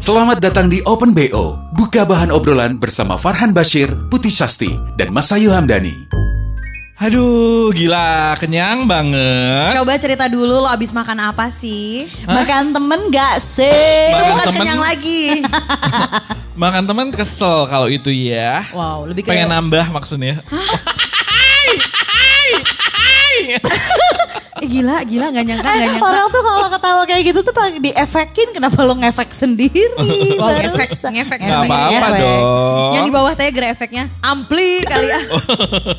Selamat datang di Open BO. Buka bahan obrolan bersama Farhan Bashir, Putih Sasti, dan Masayu Hamdani. Aduh, gila, kenyang banget. Coba cerita dulu lo abis makan apa sih? Makan temen gak sih? Itu Makan bukan temen. kenyang lagi. Makan teman kesel kalau itu ya. Wow, lebih kayak Pengen nambah maksudnya. Eh, gila, gila nggak nyangka, nggak Eh, nyangka. orang tuh kalau ketawa kayak gitu tuh diefekin kenapa lo ngefek sendiri? Wow, ngefek, Gak ngefek, apa-apa ngefek. dong. Yang di bawah teh gerak efeknya ampli kali ya.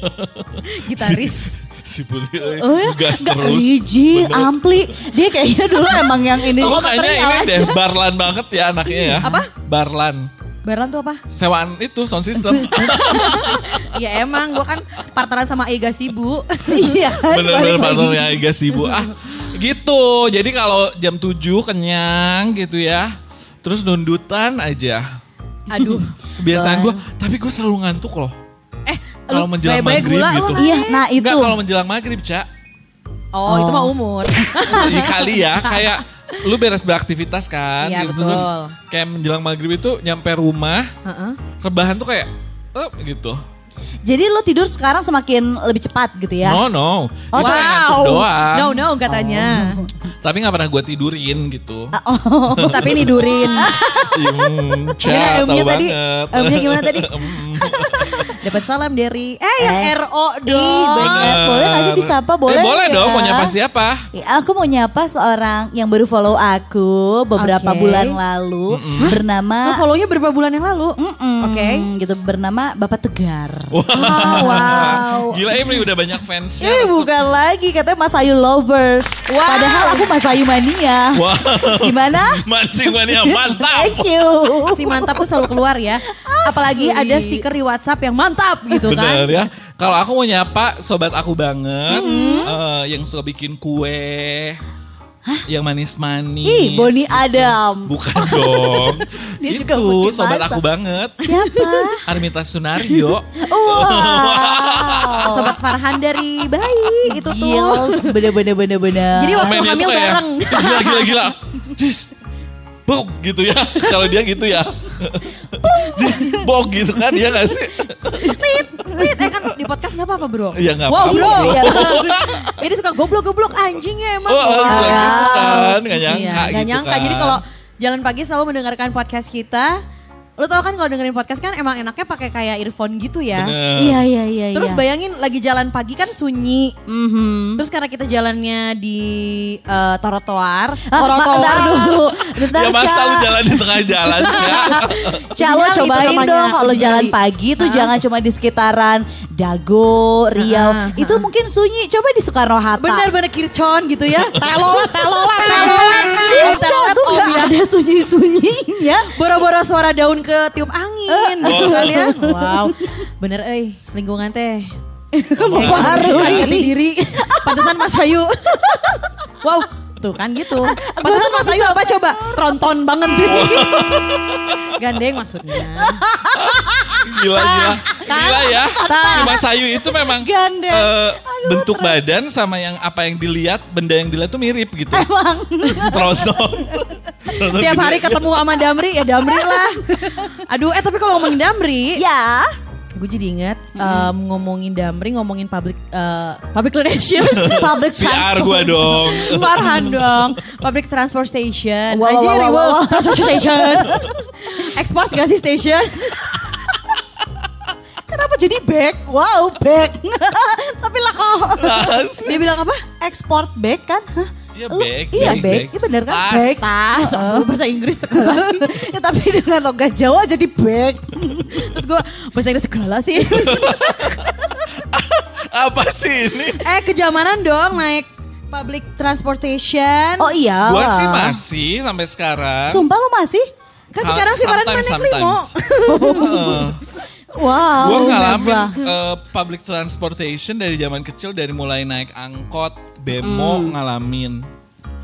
Gitaris. Si Putih Oh ya, gas gak terus. Riji, ampli. Dia kayaknya dulu emang yang ini. Oh, kayaknya ini deh Barlan banget ya anaknya ya. Apa? Barlan. Baran tuh apa? Sewaan itu sound system. Ya emang gue kan partneran sama Ega Sibu. Iya? Bener-bener balik lagi. partner yang agak sibuk. Ah, gitu. Jadi kalau jam 7 kenyang gitu ya. Terus nundutan aja. Aduh. Kebiasaan gue, tapi gue selalu ngantuk loh. Eh, Kalau menjelang bayi-bayi maghrib gula lu gitu. Iya, nah itu. Enggak kalau menjelang maghrib, Cak. Oh, itu mah umur. Iya kali ya, kayak lu beres beraktivitas kan, Iya, gitu. terus betul. kayak menjelang maghrib itu nyampe rumah, Heeh. rebahan tuh kayak, eh gitu. Jadi lo tidur sekarang semakin lebih cepat gitu ya? No no, Oh, itu ngantuk doang. No, no katanya. Tapi nggak pernah gue tidurin gitu. Tapi nidurin. Hmm, Gimana Cak, tahu M-nya tadi? banget. M-nya gimana tadi? Dapat salam dari eh yang Eh. RO dong. bener. Boleh gak sih disapa? Boleh Eh, boleh ya? dong, mau nyapa siapa? Ya, aku mau nyapa seorang yang baru follow aku beberapa Oke. bulan lalu Lo bernama follownya berapa bulan yang lalu? Mm-mm, Oke. gitu bernama Bapak Tegar. Oh, wow. Gila Emily udah banyak fansnya. Eh bukan lagi katanya Mas Ayu lovers. Wow. Padahal aku Mas Ayu mania. Wow, Gimana? mancing mania mantap. Thank you. Si mantap tuh selalu keluar ya. Apalagi ada stiker di WhatsApp yang mantap gitu Bener kan. ya. Kalau aku mau nyapa sobat aku banget, Mm-hmm. eh, yang suka bikin kue, yang manis-manis. Ih, Boni Adam. Bukan dong. Dia Itu bikin sobat aku banget. Siapa? Armita Sunario. Wow. Sobat Farhan dari bayi itu tuh. Gils, bener-bener bener-bener. Jadi waktu hamil bareng. Gila gila gila. Jis. Bok gitu ya. Kalau dia gitu ya. Bok gitu kan dia gak sih? Tit, tit. Eh kan di podcast gak apa-apa bro. Iya, nggak Wow apa-apa, bro. Iya. Ini suka goblok-goblok anjingnya emang. Oh, Wow. gitu kan. Gak nyangka Iya, gitu nyangka. kan. Jadi kalau jalan pagi selalu mendengarkan podcast kita. Lo tau kan kalau dengerin podcast kan emang enaknya pakai kayak earphone gitu ya. Bener. Iya iya iya. Terus iya. bayangin lagi jalan pagi kan sunyi. Mhm. Terus karena kita jalannya di eh, trotoar, Ah, trotoar dulu. Bentar, Ya masa lu jalan di tengah jalan ya. Ca, lo Nyali cobain dong kalau jalan pagi tuh jangan cuma di sekitaran Dago, Riau. Hah, Itu mungkin sunyi. Coba di Soekarno Hatta. Bener-bener kircon gitu ya. Telolet. Oh, Enggak, telolet, tuh oh, nggak iya. ada sunyi-sunyinya. Boro-boro suara daun ke tiup angin gitu kan ya. Wow. Bener eh lingkungan teh. Mempengaruhi. Hati diri. Pantesan Mas Ayu. wow. Tuh kan gitu. Pantesan Mas Ayu apa coba? Tronton banget. Gandeng maksudnya. Gila gila. Gila ya. Si Mas Ayu itu memang Gandeng. eh, bentuk badan sama yang apa yang dilihat, benda yang dilihat tuh mirip gitu. Emang. Tronton. Tiap hari ketemu sama Damri ya Damri lah. Aduh eh tapi kalau ngomongin Damri. Ya. Gue jadi ingat em, ngomongin Damri, ngomongin public eh, public relation. Public PR transport. gue dong. Farhan dong. Public transport station. Wow, wow, Anjir, wow, wow, wow, transport station. Export gak sih station? Kenapa jadi bag? Wow, bag. Tapi lah kok. Dia bilang apa? Export bag kan? Hah? Iya Iya bag, bag. bag. Iya bener kan? Tas. Bag. Tas. Oh, bahasa Inggris segala sih. ya, tapi dengan logat Jawa jadi bag. Terus gue bahasa Inggris segala sih. Apa sih ini? eh kejamanan dong naik public transportation. Oh iya. Gue sih masih sampai sekarang. Sumpah lo masih? Kan sekarang si Farhan Sometimes, naik limo. Wow. Gue ngalamin eh, public transportation dari zaman kecil dari mulai naik angkot, bemo ngalamin.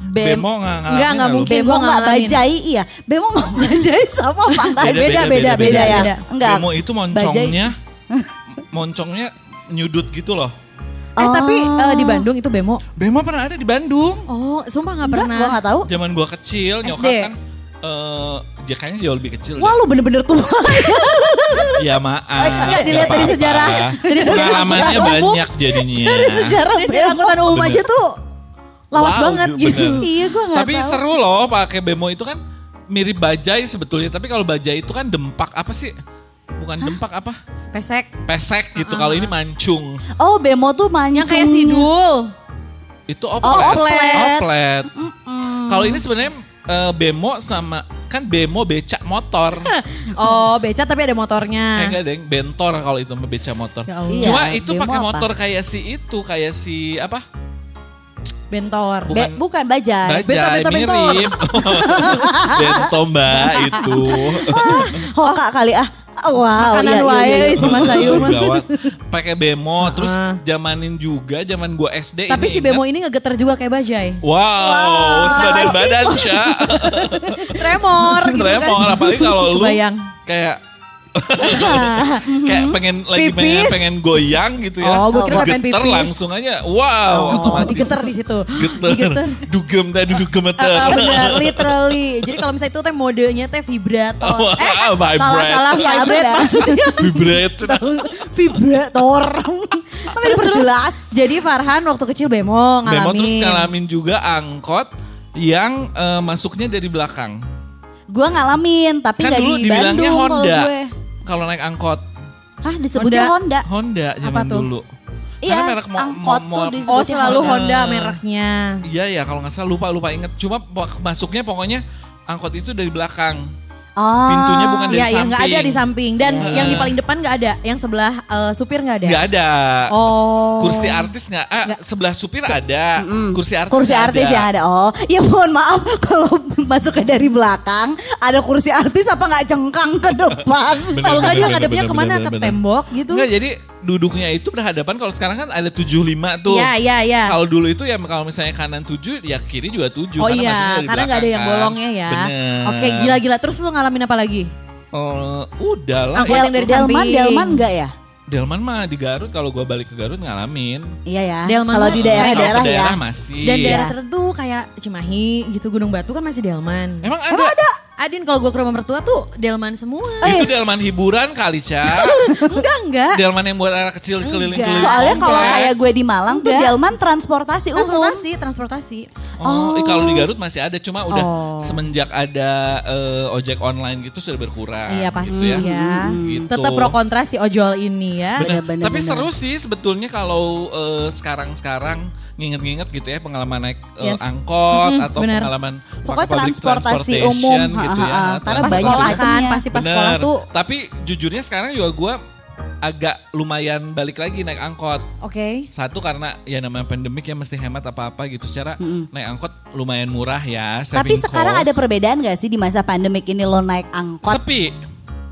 Bem- Bemo nggak ngalamin. Enggak, enggak mungkin. Bemo nggak bajai iya. Bemo nggak bajai sama pantai. Beda, Beda, beda, beda, beda ya. beda. Enggak. Bemo itu moncongnya, moncongnya nyudut gitu loh. Eh tapi eh, di Bandung itu bemo. Bemo pernah ada di Bandung. Oh, sumpah nggak Enggak, pernah. gua nggak tahu. Zaman gua kecil, nyokap SD. kan eh dia kayaknya jauh lebih kecil. Wah deh. lu bener-bener tua. Ya maaf. Nggak dilihat dari sejarah. Dari sejarah Pengalamannya banyak jadinya. Dari sejarah Dari sejarah angkutan umum Bener. aja tuh lawas Wow, banget bener. gitu. Iya gue nggak Tapi tahu. seru loh pakai bemo itu kan mirip bajai sebetulnya. Tapi kalau bajai itu kan dempak apa sih? Bukan dempak apa? Pesek. Pesek gitu. Kalau ini mancung. Oh bemo tuh mancung. Yang kayak sidul. Itu Oh, oplet. oplet. Oplet. Kalau ini sebenarnya eh, bemo sama kan bemo becak motor. Oh, beca tapi ada Eh motornya. enggak deng, bentor kalau itu mah becak motor. Ya Allah. Cuma Iya, itu pakai motor kayak si itu, kayak si apa? Bentor. Bukan. Be- bukan bajai. Bajai Bento, bento, bento. mirip. bento mbak itu. Hoka kali ah. Wow. Makanan iya, iya, wae iya. si Mas Ayu. Pakai bemo, terus Ah. zamanin juga zaman gua SD Tapi ini si bemo ingat. ini ngegeter juga kayak bajai. Wow, sebadan badan Sya. Tremor gitu kan. Tremor apalagi kalau lu kayak kayak pengen lagi pengen, pengen goyang gitu ya. Oh, gua kira pengen pipis. langsung aja. Wow, Oh, otomatis. digeter di situ. Geter. Digeter. Dugem tadi dugem geter. Ah, benar, literally. Jadi kalau misalnya itu teh modenya teh vibrator. Wah, eh, vibrate. salah salah Ya, vibrate maksudnya. Vibrate. Vibrator. Terus, terus, diperjelas. Jadi Farhan waktu kecil bemo ngalamin. Bemo terus ngalamin juga angkot yang eh, masuknya dari belakang. Gue ngalamin tapi Kan nggak dulu di dibilangnya Bandung kalau Honda. gue. Kalau naik angkot Hah disebutnya Honda. Honda zaman tuh? dulu. Iya, Karena merek mo- angkot mo- tuh mo- disebut- Oh selalu Honda. Honda mereknya. Iya ya kalau nggak salah lupa lupa inget. Cuma masuknya pokoknya angkot itu dari belakang. Oh. Pintunya bukan dari Iya, yang nggak ada samping. di samping dan Iya. yang di paling depan nggak ada, yang sebelah eh, supir nggak ada. Nggak ada. Oh. Kursi artis nggak? Ah, sebelah supir ada. Kursi artis. Kursi nggak artis ada. yang ada. Oh, ya mohon maaf kalau masuknya dari belakang ada kursi artis apa nggak cengkang ke depan? Kalau nggak dia ngadepnya ke mana bener, ke bener. tembok gitu. Enggak, jadi duduknya itu berhadapan kalau sekarang kan ada 75 tuh. Iya iya iya. Kalau dulu itu ya kalau misalnya kanan 7 ya kiri juga 7 Oh karena masuknya iya, dari karena nggak ada yang bolongnya ya. Bener. Oke, gila-gila. Terus lu ngalamin apa lagi? Oh, udah lah. Angkot Ya, yang dari Delman, samping. Delman enggak ya? Delman mah di Garut kalau gua balik ke Garut ngalamin. Iya ya. Delman Kalau di Kalau daerah-daerah ya. daerah masih. Dan daerah tertentu kayak Cimahi gitu, Gunung Batu kan masih Delman. Emang ada? Adin kalau gue ke rumah mertua tuh Delman semua. Eh, Itu Delman hiburan kali, Ca. enggak enggak. Delman yang buat anak kecil keliling-keliling. Soalnya kalau kayak gue di Malang tuh Enggak. Delman transportasi umum. transportasi, transportasi. Oh, eh, kalau di Garut masih ada, cuma udah Oh. semenjak ada eh, ojek online gitu sudah berkurang. Iya gitu pasti ya. Gitu. Tetap pro kontra si ojol ini ya. Bener. Bener, bener, Tapi bener. seru sih sebetulnya kalau eh, sekarang-sekarang nginget-nginget gitu ya pengalaman naik Yes. angkot Mhm, atau bener. pengalaman Pokoknya pakai public transportasi transportation umum, gitu ha, ya. Karena Pas banyak sekolah kan, pasti pas Bener. sekolah tuh. Tapi jujurnya sekarang juga gue agak lumayan balik lagi naik angkot. Oke. Satu karena ya namanya pandemik ya mesti hemat apa-apa gitu. Secara naik angkot lumayan murah ya. Tapi sekarang cost. ada perbedaan gak sih di masa pandemik ini lo naik angkot? Sepi.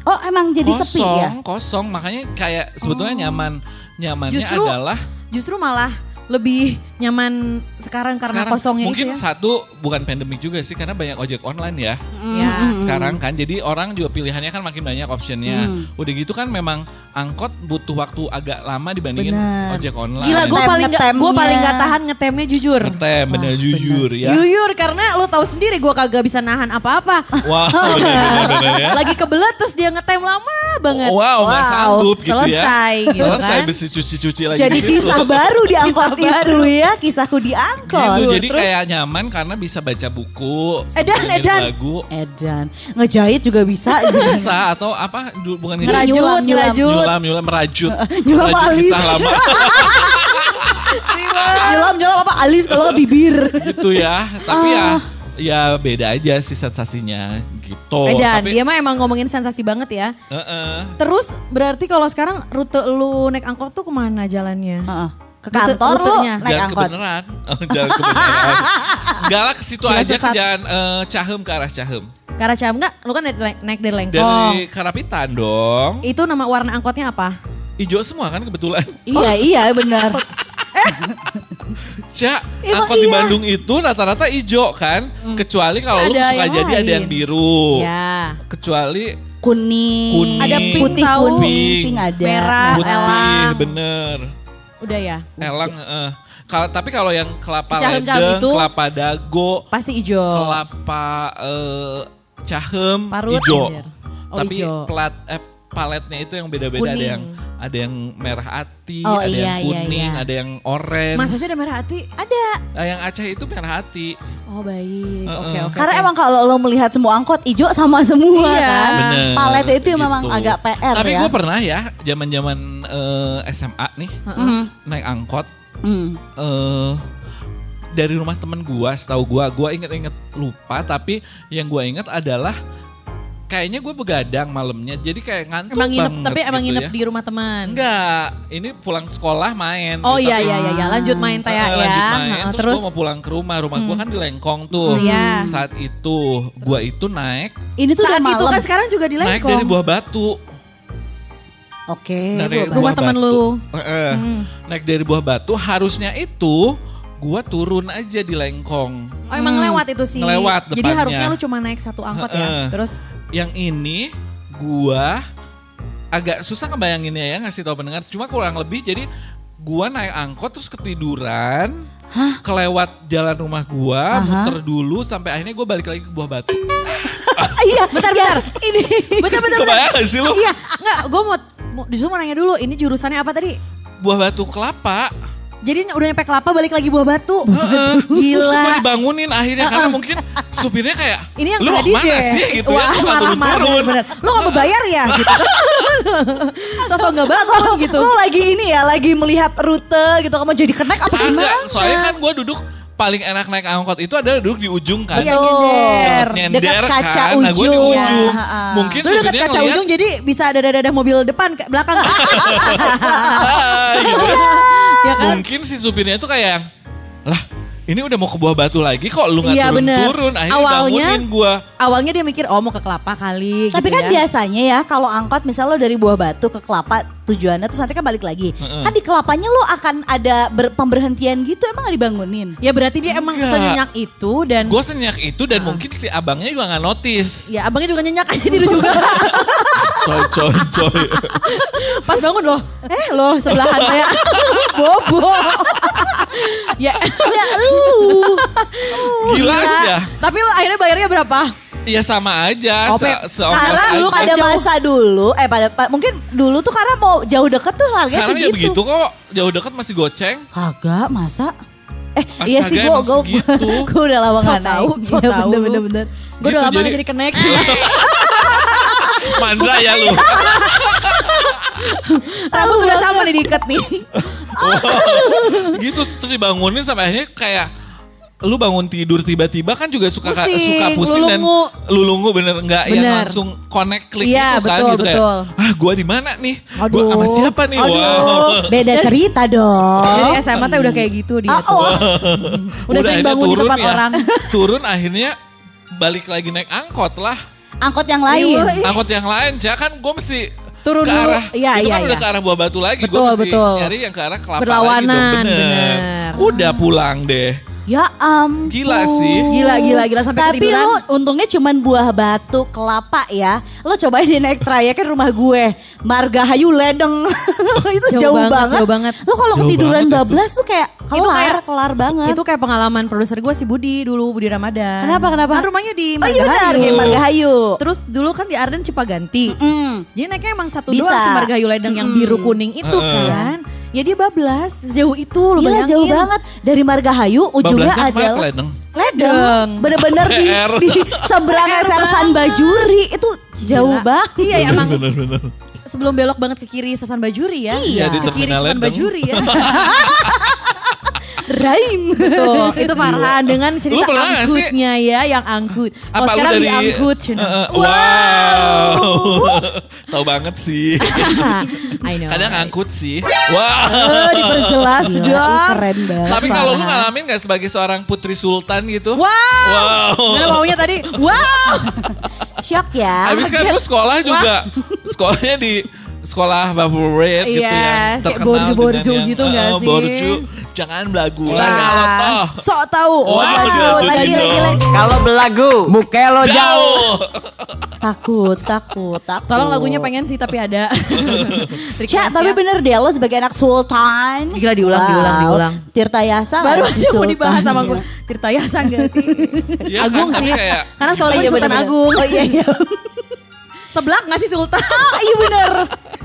oh emang jadi sepi ya? kosong, kosong. Makanya kayak sebetulnya nyaman. Nyamannya Justru adalah justru malah lebih nyaman sekarang karena sekarang kosongnya mungkin itu ya. satu bukan pandemik juga sih karena banyak ojek online ya Ya. sekarang kan jadi orang juga pilihannya kan makin banyak optionnya udah gitu kan memang angkot butuh waktu agak lama dibandingin Bener. ojek online Gila gue paling gak, gue paling gak tahan ngetemnya jujur. ngetem bener jujur ya Jujur karena lu tahu sendiri gue kagak bisa nahan apa-apa. wow bener, bener, bener, ya Lagi kebelet terus dia ngetem lama banget. wow Wow, sanggup gitu ya selesai gitu selesai kan. besi cuci-cuci lagi Jadi di situ. kisah baru di angkot Kisah itu ya, kisahku di angkot. gitu jadi Terus kayak nyaman karena bisa baca buku Edan, edan. lagu Edan, ngejahit juga bisa. bisa atau apa bukan. Ngerajut, Nyulam, nyulam. nyulam nyulam merajut Nyulam merajut alis. kisah lama Nyelam nyelam apa alis kalau bibir. gitu ya tapi ya Ah. ya beda aja sih sensasinya gitu Edan, tapi dia mah emang ngomongin sensasi banget ya. Heeh. Terus berarti kalau sekarang rute lu naik angkot tuh ke mana jalannya? Heeh. Ke Rute- kantor lu rutenya. naik jalan angkot. kebenaran oh, jalan kebenaran enggak lah ke situ aja ke sesat. jalan eh, Cahem ke arah Cahem Ke arah Ciham enggak? Lu kan naik, naik dari Lengkong. Dari Karapitan dong. Itu nama warna angkotnya apa? Ijo semua kan kebetulan. Iya iya benar. Cak, Emang angkot di iya? Bandung itu rata-rata ijo kan. Kecuali kalau lu suka yang jadi ada yang lain. biru. Ya. Kecuali Kuning. Kuning. Ada pink putih tahu. kuning, Pink. pink ada. Merah. Putih, elang. bener. Udah ya. Elang, eh. Kalau tapi kalau yang kelapa Cahem-cahem ledeng, itu- kelapa dago, Pasti hijau. kelapa eh, cahem, Parut, ijo. anjir. Oh, tapi ijo. plat eh, paletnya itu yang beda-beda ada yang ada yang merah hati, Oh, ada iya, yang iya, kuning, iya. ada yang orange. Masa sih ada merah hati? Ada. Nah, yang Aceh itu merah hati. Oh baik. Oke oke. Karena oke. emang kalau lo melihat semua angkot hijau sama semua Iya. kan. Bener, Palet itu gitu. memang agak PR Tapi ya. gue pernah ya, zaman-zaman eh, SMA nih, naik angkot. Hmm. eh dari rumah temen gua, setahu gua, gua inget-inget lupa, tapi yang gua inget adalah kayaknya gue begadang malamnya, jadi kayak ngantuk Emang nginep, banget tapi emang gitu nginep ya. di rumah teman. Enggak, ini pulang sekolah main. Oh gitu, iya iya iya, iya. lanjut main Eh, taya ya. lanjut main, terus, terus gua mau pulang ke rumah, rumah gua kan di Lengkong tuh. Oh, iya. Saat itu, gua itu naik, Ini tuh saat itu kan sekarang juga di naik Lengkong. dari Buah Batu. Oke. dari gua rumah Buah temen Batu. lu. Eh, eh. Naik dari Buah Batu, harusnya itu gua turun aja di Lengkong. Oh emang lewat itu sih. Jadi depannya. harusnya lu cuma naik satu angkot ya. Heeh. Terus Yang ini gua agak susah ngebayanginnya ya ngasih tahu pendengar. Cuma kurang lebih jadi gua naik angkot terus ketiduran. Kelewat jalan rumah gua, muter dulu sampai akhirnya gua balik lagi ke Buah Batu. Iya, bentar ya, bentar. Ini Bentar bentar. Kebayang gak sih lu? Iya, enggak, gue mau, mau justru mau nanya dulu, ini jurusannya apa tadi? Buah Batu kelapa. Jadi udah nyampe kelapa balik lagi buah batu. Terus gua Gila. dibangunin akhirnya karena mungkin supirnya kayak Ini yang lu mau tadi ke mana deh. sih gitu ya? Wah, Lu nggak marah, marah, turun-turun. bener-bener. Lu gak mau bayar ya? Gitu. Sosok gak bangun gitu. Lo lagi ini ya, lagi melihat rute gitu. Kamu jadi kenek apa Enggak, gimana? soalnya kan gue duduk paling enak naik angkot itu adalah duduk di ujung kan. Iya, nyender. Nyender Dekat kaca kan. Nah, gue di ujung. ujung. Ya, ha-ha. Mungkin Lu supirnya kaca ngeliat, ujung jadi bisa ada dadah mobil depan ke belakang. "Hai," gitu. Ya kan? Mungkin si supirnya itu kayak yang, lah ini udah mau ke buah batu lagi kok lu nggak bener. turun-turun. Akhirnya Awalnya- bangunin gue. Awalnya dia mikir oh mau ke kelapa kali Tapi gitu kan ya. biasanya ya kalau angkot misalnya lo dari Buah Batu ke Kelapa tujuannya terus nanti kan balik lagi. Kan di Kelapanya lo akan ada ber- pemberhentian gitu emang gak dibangunin. Ya berarti dia emang Enggak. senyenyak itu dan Gue senyak itu dan mungkin si abangnya juga nggak notice. ya abangnya juga nyenyak aja tidur juga. Coy coy coy. Pas bangun loh, eh loh sebelahan saya bobo. ya, Ya lu. Gila sih ya. tapi lo akhirnya bayarnya berapa? Ya sama aja. Oh, se- Karena aja. lu pada Jauh. masa dulu, eh pada pa- mungkin dulu tuh karena mau jauh deket tuh harganya Sekarang ya begitu kok. Jauh dekat masih goceng. Kagak, masa? Eh Astaga, iya sih gue gue segitu. gue udah lama So gak naik. tahu, so Iya, tahu. bener bener bener. Gue Gitu, udah lama jadi- jadi, connection. Mandra ya lu. Rambut udah sama nih diikat nih. gitu terus dibangunin sampai akhirnya kayak lu bangun tidur tiba-tiba kan juga suka Pusing, suka pusing lulungu. dan lulungu bener nggak yang langsung connect klik Iya, gitu kan betul, gitu betul. kayak ah gua di mana nih gua Aduh. sama siapa nih Aduh. wow Beda cerita dong. Jadi SMA teh udah kayak gitu dia tuh. Oh, Udah sering akhirnya bangun di tempat ya. orang. turun akhirnya balik lagi naik angkot lah angkot yang lain. Iya. angkot yang lain ja kan gue mesti Turun ke dulu. arah Iya, itu iya, kan udah iya. ke arah buah batu lagi gue Betul, mesti betul. nyari yang ke arah kelapa Berlawanan, lagi dong bener. bener. udah pulang deh Ya ampun. Gila sih. Gila, gila, gila sampai Tapi ketiduran. lu untungnya cuman buah batu kelapa ya. Lo cobain di naik trayeknya rumah gue. Margahayu Ledeng. itu Jauh jauh, banget, banget. jauh banget. Lo kalau ketiduran bablas tuh kayak kelar, Itu kayak- kelar banget. Itu kayak pengalaman produser gue si Budi dulu, Budi Ramadan. Kenapa, kenapa? Kan rumahnya di Oh iya benar, Margahayu. kayak Margahayu. Terus dulu kan di Arden Cipaganti. Mm. Jadi naiknya emang satu Bisa. doang si Margahayu Ledeng yang biru kuning itu Heeh. kan. Ya dia bablas sejauh itu lo Gila bayangin. jauh banget dari Margahayu ujungnya Bablasnya ke mana adalah ke Ledeng? Ledeng. Bener-bener di, PR. di seberang Sersan Bajuri itu jauh Gila. banget. Iya ya, emang bener-bener sebelum belok banget ke kiri Sasan Bajuri ya. Iya, di ke kiri terminal Ledeng. Bajuri ya. Raim. Tuh, itu Farhan dengan cerita nggak sih? angkutnya ya, yang angkut. Kalau Apa lu sekarang dari diangkut. Eh, eh, wow. Tahu banget sih. I know. Kadang angkut sih. Wow. Eh, diperjelas Gila, dong. keren banget. Tapi kalau lu ngalamin gak sebagai seorang putri sultan gitu? Wow. Wow. Nah, maunya tadi, wow. Shock ya. Habis kan lu sekolah juga. Sekolahnya di sekolah favorit gitu Iya, ya. kayak Terkenal borju-borju dengan yang, gitu nggak eh, sih? Borju, jangan belagu lah Wah, kalau toh. Sok tahu. Oh, Wow. aduh, lagi, aduh. lagi, lagi. Kalau belagu, mukelo jauh. Jauh. Takut, takut, takut. Tolong lagunya pengen sih tapi ada. Cak, tapi ya. bener deh lo sebagai anak sultan. Gila, diulang, diulang, diulang. Tirta Yasa Baru aja mau dibahas sama gue. Tirta Yasa enggak sih? Iya Agung sih. kayak Karena sekolah Oh gue iya Sultan. Agung. Oh iya iya. Seblak gak sih Sultan? iya bener.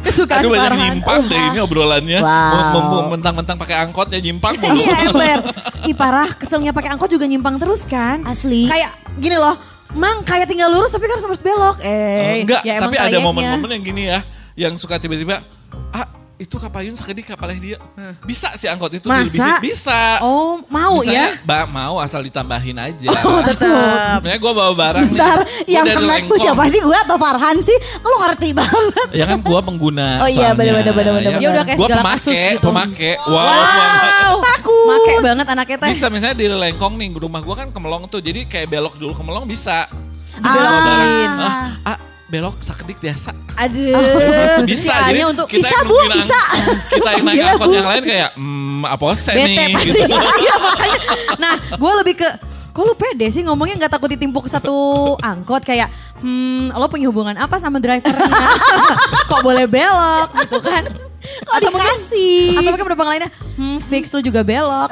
Kesukaan Aduh banyak nyimpang deh ini obrolannya. Wow. Mentang-mentang pakai angkotnya nyimpang mulu. Iya ember. Ih parah, keselnya pakai angkot juga nyimpang terus kan? Asli. Kayak gini loh, Mang kayak tinggal lurus tapi kan harus belok. Eh, Enggak, ya tapi ada momen-momen yang gini ya, yang suka tiba-tiba, itu kapayun sekedik kapalnya dia. Bisa sih angkot itu Masa? dilebihin. Bisa. Oh, mau Misalnya, ya? Ba, mau asal ditambahin aja. Oh, tetap. Sebenarnya gue bawa barang nih. Bentar, Gua yang kena tuh siapa sih? Gue atau Farhan sih? Lo ngerti banget. Ya kan gue pengguna. Oh iya, bener-bener, bener-bener, Ya udah kayak Gue segala pemake, kasus gitu. pemake. Wow. Wow, Takut. Make banget anaknya teh. Bisa misalnya di Lengkong nih, rumah gue kan ke Melong tuh, jadi kayak belok dulu ke Melong bisa. Dibelokin. Ah, ah, belok sakedik biasa. Aduh, bisa sialnya jadi untuk kita Bisa, yang Bu, bisa. kita yang naik Gila, angkot Bu. yang lain kayak hmm apa sih nih gitu. Iya makanya. Nah, gue lebih ke Kok lu pede sih ngomongnya nggak takut ditimpuk satu angkot kayak hmm lo punya hubungan apa sama drivernya? Kok boleh belok gitu kan? Kok dikasih? Atau mungkin penumpang lainnya, hmm fix lu juga belok.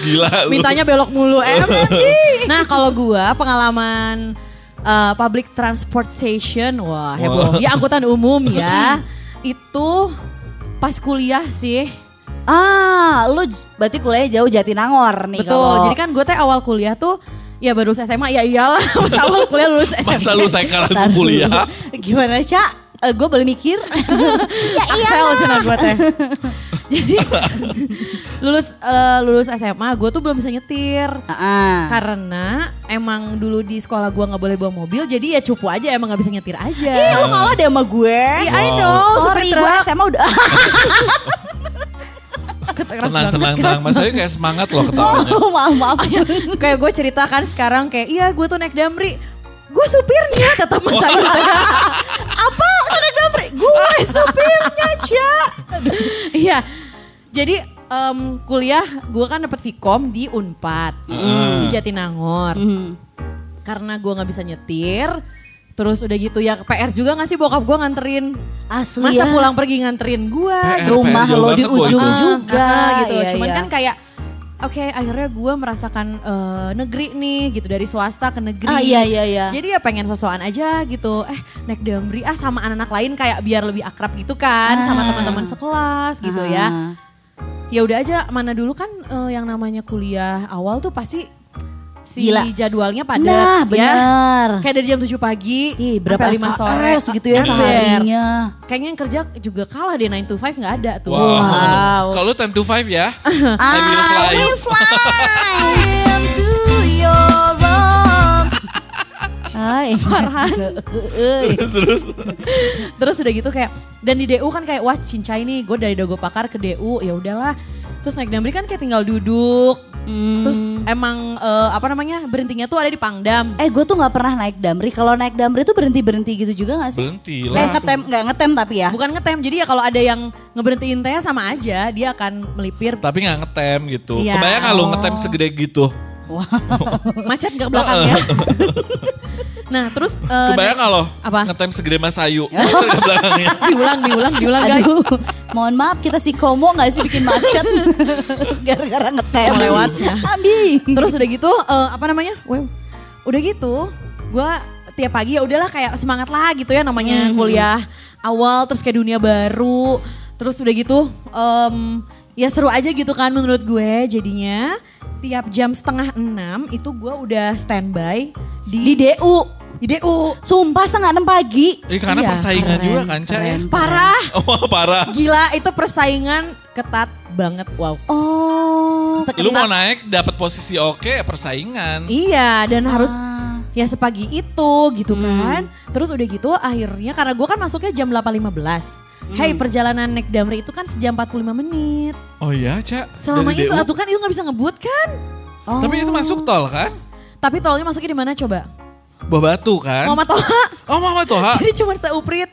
Gila lu. Mintanya belok mulu emang nih. Nah kalau gua pengalaman uh, public transportation, wah heboh. Ya angkutan umum ya. itu pas kuliah sih. Ah, lu berarti kuliahnya jauh Jatinangor nih Betul. kalau- Jadi kan gue teh awal kuliah tuh ya baru lulus SMA ya iyalah pas awal kuliah lulus SMA. Masa lu TK langsung kuliah? Gimana, Cak? gue boleh mikir. ya iya. Axel cina gue teh. Jadi lulus eh, lulus SMA gue tuh belum bisa nyetir. Heeh. Karena emang dulu di sekolah gue nggak boleh bawa mobil, jadi ya cupu aja emang nggak bisa nyetir aja. Ih, lu kalah deh sama gue. Iya, I know. Sorry, gue. SMA udah. Keras Tenang, banget, tenang, keras tenang. Mas Ayu kayak semangat loh ketawanya. Oh, maaf, maaf. kayak gue ceritakan sekarang kayak iya gue tuh naik damri gue supirnya kata mas Ayu Apa? Damri? Gue supirnya, Cak. iya jadi em, kuliah gue kan dapet Vkom di Unpad di Jatinangor karena gue nggak bisa nyetir terus udah gitu ya PR juga gak sih bokap gue nganterin Asli masa ya. pulang pergi nganterin gue Rumah PR lo di banget, Boy. ujung Ah, juga. ah, gitu. Iya, Cuman iya. kan kayak oke akhirnya gue merasakan eh, negeri nih gitu dari swasta ke negeri. Ah, iya, iya, iya. Jadi ya pengen sosokan aja gitu. Eh naik damri ah sama anak-anak lain kayak biar lebih akrab gitu kan sama Ah. teman-teman sekelas gitu ya. Ah. Ya udah aja mana dulu kan eh, yang namanya kuliah awal tuh pasti si Gila. jadwalnya padat Nah, ya. benar. Kayak dari jam 7 pagi Ih, berapa sampai 5 sore SKS gitu ya Ember. seharinya. Kayaknya yang kerja juga kalah deh 9 to 5 nggak ada tuh. Wow. Kalau 10 to 5 ya. I will fly. I will fly into your arms. Hai, Farhan. Terus Terus udah gitu kayak dan di DU kan kayak wah cincai nih gue dari Dago Pakar ke DU ya udahlah. Terus naik damri kan kayak tinggal duduk. Terus emang eh, apa namanya berhentinya tuh ada di Pangdam. Eh gue tuh nggak pernah naik damri. Kalau naik damri tuh berhenti berhenti gitu juga gak sih? berhenti Eh lah. ngetem nggak ngetem tapi ya. Bukan ngetem jadi ya kalau ada yang ngeberhentiin teh sama aja dia akan melipir Tapi nggak ngetem gitu. Iya. Kebayang nggak lu Oh. ngetem segede gitu? Macet gak belakangnya. nah terus eh, Kebayang nggak lo? Apa? Ngetem segede Mas Ayu. Belakangnya. diulang diulang diulang guys. Aduh, mohon maaf kita si Komo nggak sih bikin macet gara-gara ngetem lewatnya. Abi. Terus udah gitu eh, apa namanya? Udah gitu gue tiap pagi ya udahlah kayak semangat lah gitu ya namanya kuliah awal terus kayak dunia baru. Terus udah gitu em, ya seru aja gitu kan menurut gue jadinya tiap jam setengah enam itu gue udah standby di di DU. di DU. Sumpah setengah enam pagi. Eh, karena Iya, persaingan keren, juga kan, Ca ya? Parah. Wah, parah. Gila itu persaingan ketat banget. Wow. Oh. Lu mau Seketat- naik dapat posisi oke ya persaingan. Iya dan harus Ah. ya sepagi itu gitu kan. Terus udah gitu akhirnya karena gue kan masuknya jam 8.15. Hey perjalanan naik Damri itu kan sejam 45 menit. Oh iya, Ca. Selama Dari itu DU? tuh kan itu nggak bisa ngebut kan? Tapi itu masuk tol kan? Tapi tolnya masuknya di mana coba? Buah batu kan? Muhammad Toha. Oh Muhammad Toha. Jadi cuma seuprit.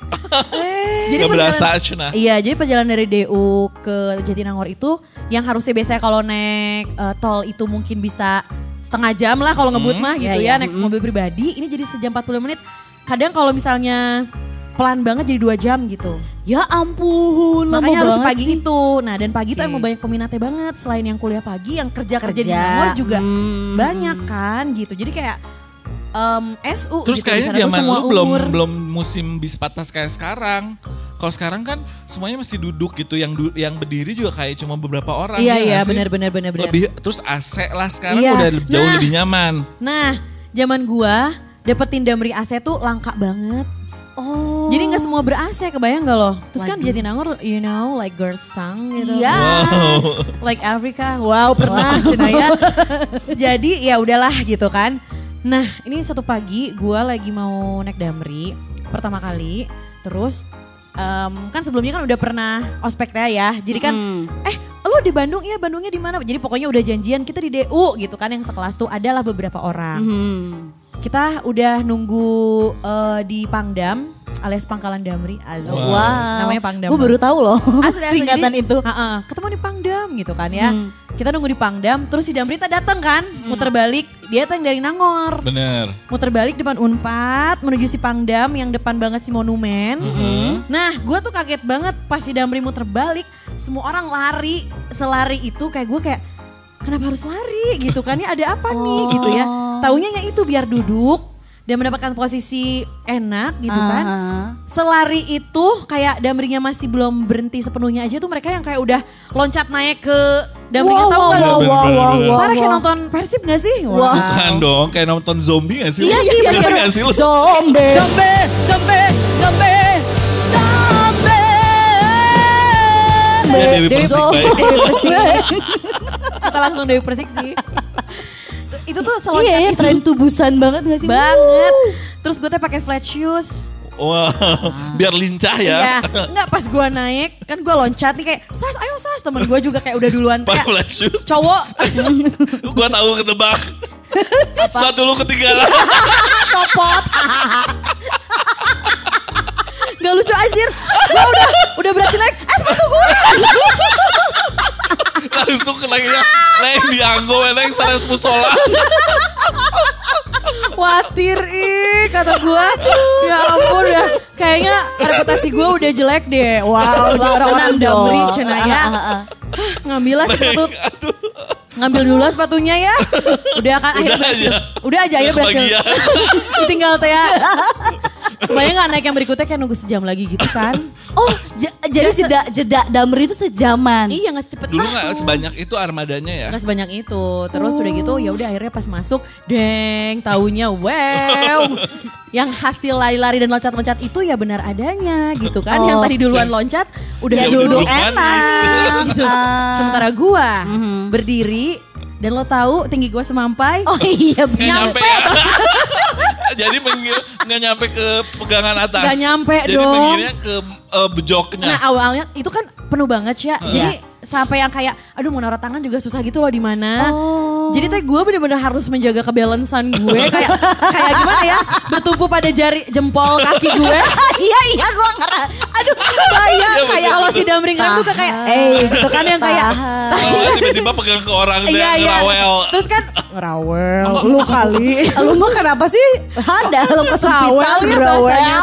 jadi Gak berasa Cina. Iya, jadi perjalanan dari DU ke Jatinangor itu yang harusnya biasanya kalau naik eh, tol itu mungkin bisa setengah jam lah kalau ngebut mah gitu Iya, ya, iya. naik mobil pribadi. Ini jadi sejam 40 menit. Kadang kalau misalnya pelan banget jadi dua jam gitu. Ya ampun, lama Makanya harus pagi sih. itu. Nah dan pagi itu Oke. emang banyak peminatnya banget. Selain yang kuliah pagi, yang kerja kerja, di. Nangor juga Hmm. banyak kan gitu. Jadi kayak em, SU. Terus gitu, kayaknya zaman semua lu belum umur. belum musim bis patas kayak sekarang. Kalau sekarang kan semuanya mesti duduk gitu, yang du- yang berdiri juga kayak cuma beberapa orang. Iya ya iya benar benar benar benar. Lebih terus AC lah sekarang Iya. udah jauh Nah. lebih nyaman. Nah, zaman gua dapetin Damri AC tuh langka banget. Oh. Jadi nggak semua ber AC, kebayang gak lo? Terus kan Waduh. di Jatinangor, you know, like girls song gitu. Iya. Like Africa, wow pernah Cina ya. Jadi ya udahlah gitu kan. Nah ini satu pagi gue lagi mau naik Damri pertama kali. Terus em, kan sebelumnya kan udah pernah ospek teh ya. Jadi kan Mm. eh lu di Bandung ya Bandungnya di mana? Jadi pokoknya udah janjian kita di DU gitu kan yang sekelas tuh adalah beberapa orang. Hmm. Kita udah nunggu eh, di Pangdam alias Pangkalan Damri. Aduh, Wow. Namanya Pangdam. Gue baru tahu loh Asli, asli. singkatan Jadi, itu. ha-ha, ketemu di Pangdam gitu kan ya. Hmm. Kita nunggu di Pangdam, terus si Damrita datang kan, muter balik. Dia datang dari Nangor. Bener. Muter balik depan Unpad menuju si Pangdam yang depan banget si monumen. Nah, gue tuh kaget banget pas si Damri muter balik, semua orang lari, selari itu kayak gue kayak kenapa harus lari gitu kan ya ada apa nih gitu ya. Taunya ya itu biar duduk dan mendapatkan posisi enak gitu kan. Aha. Selari itu kayak damrinya masih belum berhenti sepenuhnya aja tuh mereka yang kayak udah loncat naik ke damrinya Wow, tahu wow, lo? wow, wow, wow, wow, Parah kayak wow. nonton Persib gak sih? Wah. Bukan dong, kayak nonton zombie gak sih? Iya sih, bener. gak sih lu? Zombie. Zombie, zombie, zombie, zombie. Ya, Dewi Persik, baik. Kita langsung Dewi Persik sih. itu tuh seloncat Iya ya, itu tren tubusan banget gak sih? banget. Terus gue tuh pakai flat shoes. Wah, biar lincah ya. Iya, enggak pas gue naik kan gue loncat nih kayak sas ayo sas temen gue juga kayak udah duluan Pas kayak flat shoes, cowok gua tahu ketebak. Sepatu lu ketinggalan. copot. Gak lucu anjir. Gue udah udah berhasil naik. Eh sepatu gue. Langsung kenanya, neng dianggo, neng salah musola. Watir ih kata gue. Ya ampun udah kayaknya reputasi gue udah jelek deh. Wow, orang-orang damri cina ya. Ah, ah, ah. Ngambil lah sepatu. Ngambil dulu lah sepatunya ya. Udah kan akhirnya berhasil. aja. Udah aja akhirnya Udah berhasil. Tinggal teh ya. Bayang gak naik yang berikutnya kayak nunggu sejam lagi gitu kan. Oh, j- jadi jeda jeda damri itu sejaman. iya gak secepet Dulu itu. nggak sebanyak itu armadanya ya? Nggak sebanyak itu. Terus udah gitu ya udah akhirnya pas masuk, deng, taunya wow. yang hasil lari-lari dan loncat-loncat itu ya benar adanya gitu kan. Yang tadi duluan loncat udah Ya, duduk enak. gitu. Ah. Sementara gua berdiri dan lo tahu tinggi gua semampai. Oh iya Nggak benar. nyampe ya. Jadi mengi- nggak nyampe ke pegangan atas. Nggak nyampe Jadi dong. mengirimnya ke eh, bejoknya. Nah awalnya itu kan penuh banget ya. Jadi sampai yang kayak aduh mau naruh tangan juga susah gitu loh di mana. Jadi teh gue bener-bener harus menjaga kebalansan gue kayak kayak gimana ya bertumpu pada jari jempol kaki gue. Iya iya gua ngera. Aduh, bayang Iya, kayak kalau si damring kan tuh kayak eh gitu kan yang kayak Oh, tiba-tiba pegang ke orang dan iya iya. ngerawel. Terus kan ngerawel lu kali. Lu mah kenapa sih? Ada lu kesempitan Rawel ya.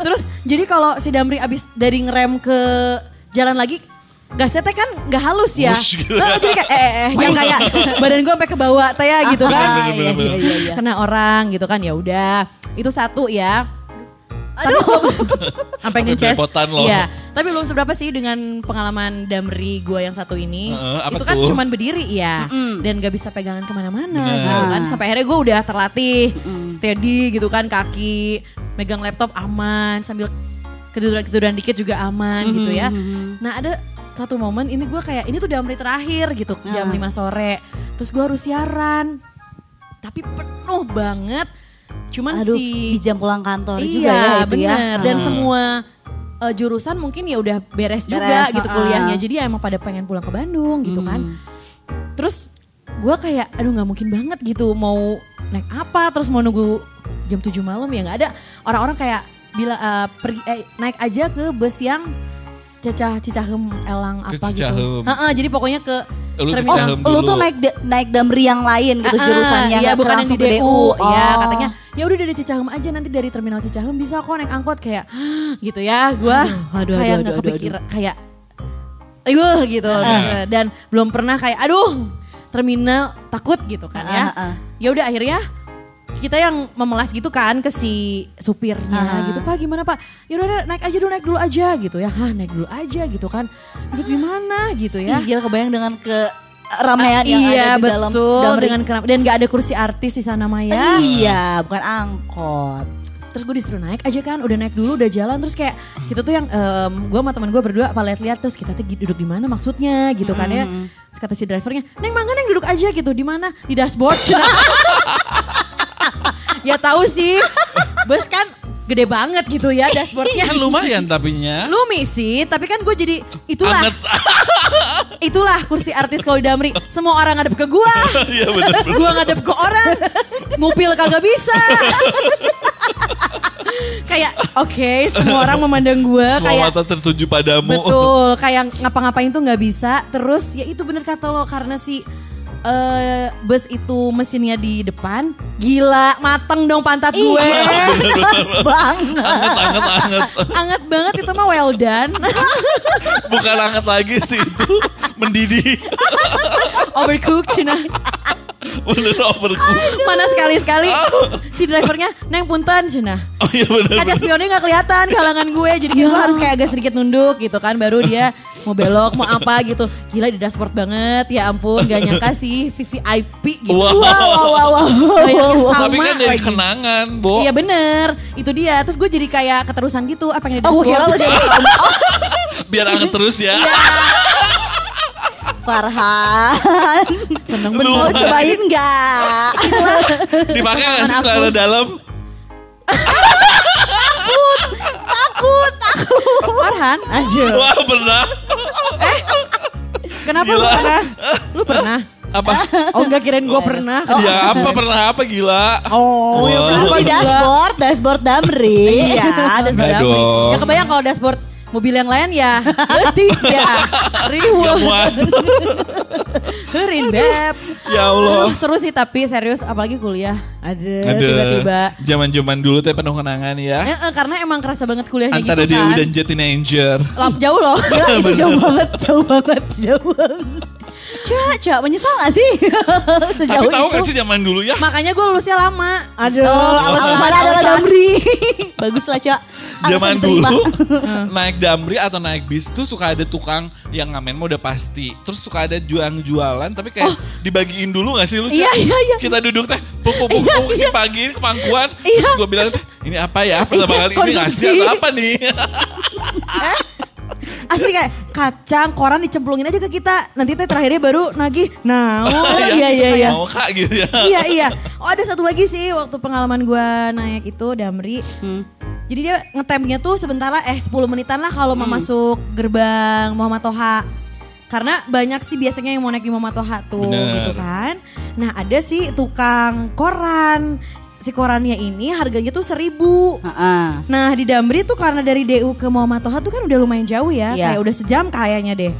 Terus jadi kalau si Damri abis dari ngerem ke jalan lagi gasnya teh kan nggak halus ya. Wush gitu. Nah, jadi kayak eh, eh, eh, yang kayak badan gue sampai ke bawah teh ya gitu kan. Ah, Bener, bener, iya, iya, iya. Kena orang gitu kan ya udah. Itu satu ya. Aduh, sampai ngeces. loh. Iya, tapi belum seberapa sih dengan pengalaman Damri gue yang satu ini. Apa itu kan tuh? cuman berdiri ya, dan gak bisa pegangan ke mana-mana gitu kan. Sampai akhirnya gue udah terlatih, steady gitu kan, kaki megang laptop aman sambil ketiduran-ketiduran dikit juga aman gitu ya. Nah ada satu momen ini gue kayak ini tuh Damri terakhir gitu jam 5 sore, terus gue harus siaran, tapi penuh banget. Cuman Aduh, si di jam pulang kantor iya, juga ya itu ya. bener. Dan Hmm. semua eh, jurusan mungkin ya udah beres juga Beres, gitu uh-uh. kuliahnya. Jadi ya emang pada pengen pulang ke Bandung gitu kan. Hmm. Terus gue kayak aduh nggak mungkin banget gitu mau naik apa terus mau nunggu jam 7 malam ya nggak ada orang-orang kayak bila eh, pergi eh, naik aja ke bus yang Cacah Cicahem Elang Ke apa Cicahem. gitu. Heeh, jadi pokoknya ke Lu terminal. Cicahem Lu tuh naik da- naik damri yang lain gitu Ah, jurusannya iya, bukan yang langsung di DU. DU. Iya, Oh. katanya ya udah dari Cicahem aja nanti dari terminal Cicahem bisa kok naik angkot kayak gitu ya. Gua Aduh, aduh, kayak aduh, nggak aduh, kepikir kayak riuh gitu dan belum pernah kayak aduh terminal takut gitu kan ya. Ah, ah. Ya udah akhirnya kita yang memelas gitu kan ke si supirnya Ah. gitu pak gimana pak? Ya udah naik aja dulu naik dulu aja gitu ya. Hah, naik dulu aja gitu kan. Duduk di mana? gitu ya. Ih, gila kebayang dengan ke ramean yang iya ada di dalam betul damri. dengan keram- dan nggak ada kursi artis di sana Maya. Iya, bukan angkot. terus gue disuruh naik aja kan udah naik dulu udah jalan terus kayak kita tuh yang gue sama teman gue berdua apa lihat-lihat terus kita tuh duduk di mana maksudnya gitu kan ya. Terus kata si drivernya neng mangga neng duduk aja gitu di mana? Di dashboard ya tahu sih bus kan gede banget gitu ya dashboardnya Kan lumayan tapinya. Lumi sih, tapi kan gue jadi itulah Anget. itulah kursi artis kalau di Damri. Semua orang ngadep ke gua. Iya bener. gua ngadep ke orang. Ngupil kagak bisa. kayak oke, semua orang memandang Semua kayak mata tertuju padamu. betul, kayak ngapa-ngapain tuh nggak bisa. Terus ya itu bener kata lo karena si eh, bus itu mesinnya di depan, gila mateng dong pantat gue. Pas banget. Anget, anget, anget. Anget banget itu mah well done. Bukan anget lagi sih itu. Mendidih. Overcooked cina. Bener overcooked. Mana sekali-sekali si drivernya neng punten cina. Oh iya bener. Kaca spionnya nggak kelihatan ke halangan gue, jadi kayak gue harus kayak agak sedikit nunduk gitu kan, baru dia mau belok mau apa gitu. Gila di dashboard banget, ya ampun, gak nyangka sih VVIP gitu. Wow. Wow, wow, wow, wow. Sama Tapi kan dari lagi. kenangan, Bo. Iya bener, itu dia. Terus gue jadi kayak keterusan gitu, apa yang di Oh, gue kira lo dashboard. jadi Biar anget terus ya. Farhan. Seneng Lu- Mau cobain nggak? Dipakai gak sih celana dalam? Farhan, aja. Wah pernah. Kenapa lu Gila. pernah? Lu pernah? Apa? Oh enggak kirain gue pernah. Ya apa pernah apa gila? Oh, ya Wow. pernah Di dashboard, dashboard Damri. Iya, dashboard damri. Ya kebayang kalau dashboard mobil yang lain ya letih ya. Riwuh. Herin beb. Ya Allah. Aduh, seru sih tapi serius apalagi kuliah. Ada. Ada tiba-tiba. zaman-zaman dulu teh penuh kenangan ya. Eh, eh, karena emang kerasa banget kuliahnya Antara gitu Dewi kan. dan Jetinanger. Lap jauh loh. Gila itu jauh banget, jauh banget, jauh banget. Cak, Cak, menyesal gak sih? Sejauh Tapi tahu itu. gak sih zaman dulu ya? Makanya gue lulusnya lama. Aduh, alasannya adalah Damri. Bagus lah, Cak. Zaman Alasan dulu naik damri atau naik bis tuh suka ada tukang yang ngamen mah udah pasti. Terus suka ada jualan jualan tapi kayak dibagiin dulu gak sih lu? Cak? Iya, iya, iya. Kita duduk teh pupuk pupuk Iya, iya. pagi ini ke pangkuan. Iya. Terus gue bilang teh ini apa ya? Pertama kali ini ngasih atau apa nih? Asli kayak kacang, koran dicemplungin aja ke kita. Nanti teh terakhirnya baru nagih. Nah, oh, iya iya iya. Mau kak gitu ya. iya iya. Oh ada satu lagi sih waktu pengalaman gue naik itu Damri. Jadi dia ngetemnya tuh sebentar lah, eh 10 menitan lah kalau mau masuk gerbang Muhammad Toha. Karena banyak sih biasanya yang mau naik di Muhammad Toha tuh Bener. gitu kan. Nah ada sih tukang koran. Si korannya ini harganya tuh seribu. Heeh. Nah di Damri tuh karena dari DU ke Muhammad Toha tuh kan udah lumayan jauh ya. Iya. Kayak udah sejam kayaknya deh.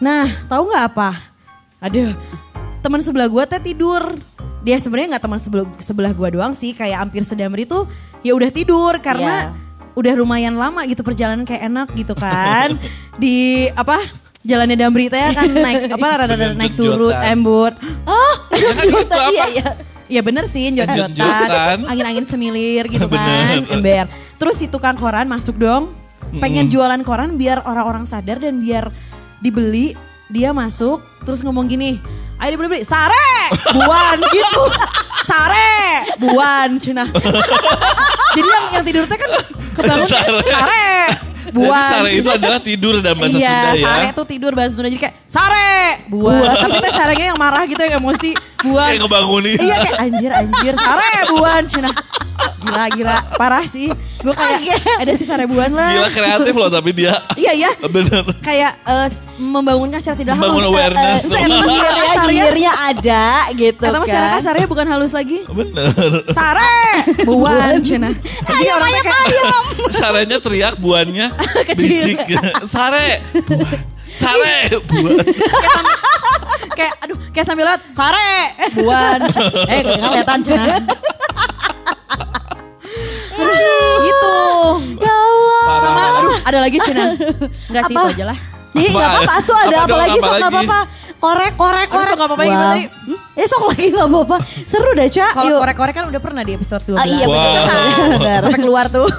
Nah tahu nggak apa? Aduh teman sebelah gua teh tidur. Dia sebenarnya nggak teman sebelah, sebelah gua doang sih. Kayak hampir sedamri tuh ya udah tidur karena udah lumayan lama gitu perjalanan kayak enak gitu kan. Di apa? Jalannya Damri teh kan naik apa rada-rada naik turun embur. Oh, Ya kan itu Iya, apa? iya. Iya bener sih jot-jotan Angin-angin semilir gitu kan. Ember. Terus si tukang koran masuk dong. Pengen jualan koran biar orang-orang sadar dan biar dibeli Dia masuk terus ngomong gini Ayo dibeli-beli Sare! Buan gitu. Sare! Buan Cina. Jadi yang, yang tidur teh kan kebangun Sare. Sare Jadi Buan sare itu adalah tidur dalam bahasa iya, Sunda ya. sare tuh tidur bahasa Sunda jadi kayak sare buat. Tapi teh sarenya yang marah gitu yang emosi buat. Kayak ngebangunin. Iya kayak anjir anjir sare buan Cina. Gila Gila. Parah sih. Gue kayak ada sisa ribuan lah. Gila kreatif loh tapi dia. Iya, iya. Bener. Kayak eh, s- membangunkan secara tidak Membangun halus. awareness. Eh, itu emang Iya, secara kasarnya. Gilirnya ada gitu Kata mas secara kan. kasarnya bukan halus lagi. Bener. Sare, buan, cina. Jadi orang tuh kayak Saranya teriak, buannya bisik. Sare. Buan. Sare. Buan. kayak aduh kayak sambil lihat sare buan eh gak kelihatan cina gitu Ya Allah. sama aduh ada lagi cina nggak sih itu aja lah Nih Apa? gak apa-apa tuh ada Apa apa, lagi sok gak lagi? apa-apa. Korek korek Aduh, korek. sok gak apa-apa, gimana tadi? Hmm? Eh sok lagi gak apa-apa. Seru dah Ca. kalau korek-korek kan udah pernah di episode 12 Ah, iya Wow. betul. Benar. sampai keluar tuh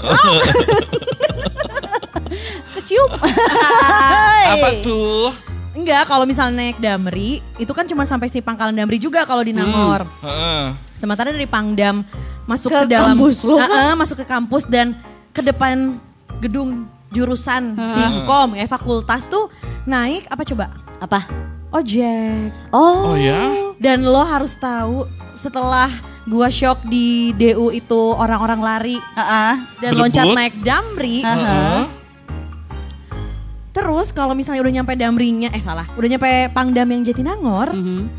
Kecium. Apa tuh? Enggak kalau misalnya naik damri itu kan cuma sampai si pangkalan damri juga kalau di Nangor Heeh. Sementara dari Pangdam masuk Ke ke, dalam kampus lo kan? Heeh, masuk ke kampus dan ke depan gedung jurusan Vkom ya fakultas tuh naik apa coba? Apa? Ojek. Oh. Oh ya? Dan lo harus tahu setelah gua shock di DU itu orang-orang lari Heeh. dan Berebut? loncat naik Damri. Heeh. Terus kalau misalnya udah nyampe Damrinya eh salah, udah nyampe Pangdam yang Jatinangor, Mhm.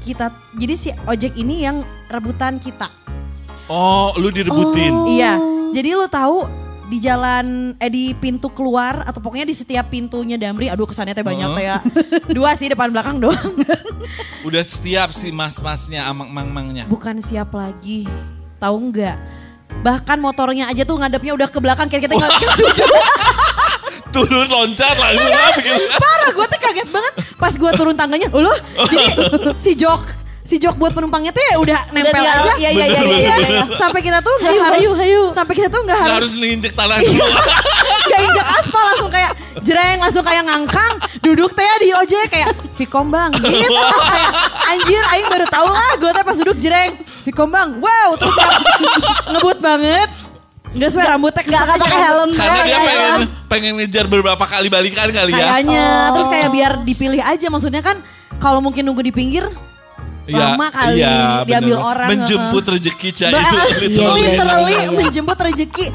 kita jadi si ojek ini yang rebutan kita. Oh, lu direbutin. Iya. Jadi lu tahu di jalan eh di pintu keluar atau pokoknya di setiap pintunya Damri, aduh kesannya teh banyak teh ya. Dua sih depan belakang doang. Udah setiap si mas-masnya, amang-mang-mangnya. Bukan siap lagi. Tahu nggak? Bahkan motornya aja tuh ngadepnya udah ke belakang kayak kita nggak duduk. Turun loncat langsung Iya. apa gitu. Parah gue tuh kaget banget pas gue turun tangganya. Loh, jadi si jok si jok buat penumpangnya tuh ya udah nempel tinggal- aja. iya, iya, iya, iya, iya. Sampai kita tuh nggak Hayu, harus hayu, hayu. sampai kita tuh nggak harus harus nginjek tanah dulu. Gak injak aspal langsung kayak jreng langsung kayak ngangkang duduk teh di ojek kayak Vicom bang gitu kayak anjir aing baru tahu lah gue teh pas duduk jreng Vicom bang wow terus ngebut banget Enggak sesuai rambutnya Gak gak pakai helm. Karena dia pengen, pengen ngejar beberapa kali balikan kali ya. kayaknya Oh. terus kayak biar dipilih aja maksudnya kan kalau mungkin nunggu di pinggir Iya, lama kali iya, diambil bener. orang Menjemput heeh. rezeki Ca Ba- itu iya, literally. literally menjemput rezeki.